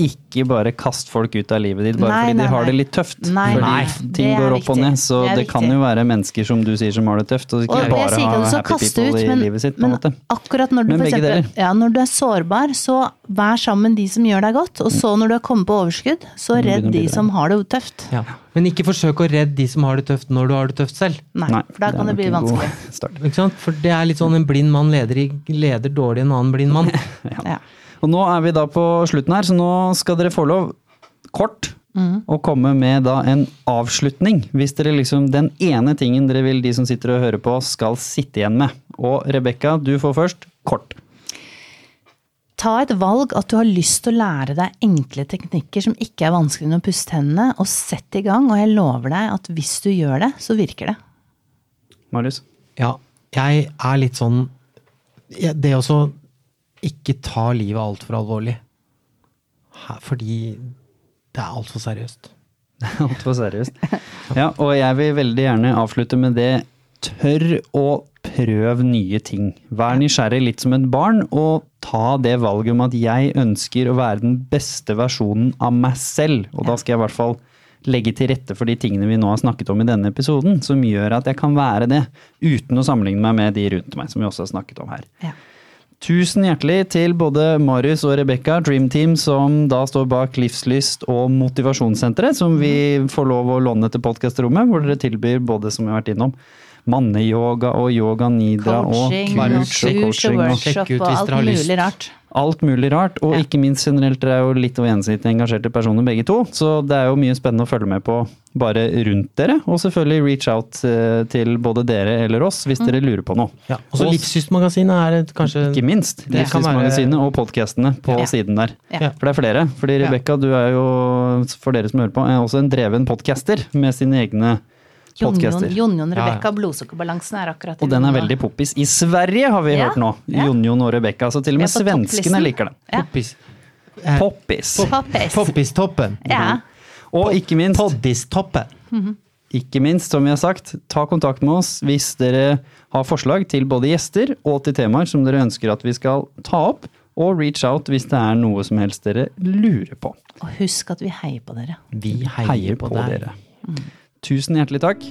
Ikke bare kast folk ut av livet ditt bare Nei, fordi nei, de har nei. det litt tøft. Nei, fordi nei, ting går opp og ned. Så Det det, kan jo være mennesker som du sier som har det tøft, og ikke Og bare ha happy people ut, i men, livet sitt. på en men måte. akkurat når du Men eksempel, ja, når du er sårbar, så vær sammen de som gjør deg godt. Og så når du har kommet på overskudd, så redd de som har det tøft. Ja. Men ikke forsøk å redde de som har det tøft, når du har det tøft selv. Nei, for da kan det det bli vanskelig. Ikke sant? For det er litt sånn en blind mann leder, leder dårlig en annen blind mann. Ja. Og nå er vi da på slutten her, så nå skal dere få lov, kort, å komme med da en avslutning. Hvis dere liksom Den ene tingen dere vil de som sitter og hører på, skal sitte igjen med. Og Rebekka, du får først. Kort. Ta et valg at du har lyst til å lære deg enkle teknikker som ikke er vanskelig enn å puste hendene, og sett i gang. Og jeg lover deg at hvis du gjør det, så virker det. Marius. Ja, jeg er litt sånn Det å så ikke ta livet altfor alvorlig. Fordi det er altfor seriøst. Altfor seriøst. Ja, og jeg vil veldig gjerne avslutte med det. Tør å prøve nye ting. Vær nysgjerrig litt som et barn, og ta det valget om at jeg ønsker å være den beste versjonen av meg selv. Og da skal jeg i hvert fall legge til rette for de tingene vi nå har snakket om i denne episoden, som gjør at jeg kan være det, uten å sammenligne meg med de rundt meg, som vi også har snakket om her. Ja. Tusen hjertelig til både Marius og Rebekka, Dream Team, som da står bak Livslyst og Motivasjonssenteret, som vi får lov å låne til podkastrommet, hvor dere tilbyr både, som vi har vært innom, manneyoga og yoga nidra Coaching, og og kurs og og coaching og workshop ut og hvis alt dere har lyst. Alt mulig rart. Og Ja. ikke minst generelt, dere er jo litt og gjensidig engasjerte personer begge to, så det er jo mye spennende å følge med på bare rundt dere. Og selvfølgelig reach out eh, til både dere eller oss hvis dere lurer på noe. Ja. Og så Og- Livssystmagasinet er et, kanskje Ikke minst Det være- og podkastene på Ja. siden der. Ja. For det er flere. Fordi. Rebekka, du er jo, for dere som hører på, er også en dreven podcaster med sine egne podcaster. Jon Jon Ja, ja. Rebekka, blodsukkerbalansen er akkurat i Og den er veldig poppis. I Sverige har vi Ja. hørt nå. Ja. Jon Jon og Rebekka. Så til og med på svenskene liker den. Ja. Poppis. Eh, Poppis. Poppis. Poppistoppen. Ja. Og ikke minst Poddistoppen. Ikke minst, som vi har sagt, ta kontakt med oss hvis dere har forslag til både gjester og til temaer som dere ønsker at vi skal ta opp. Og reach out hvis det er noe som helst dere lurer på. Og husk at vi heier på dere. Vi Heier på dere. Tusen hjertelig takk.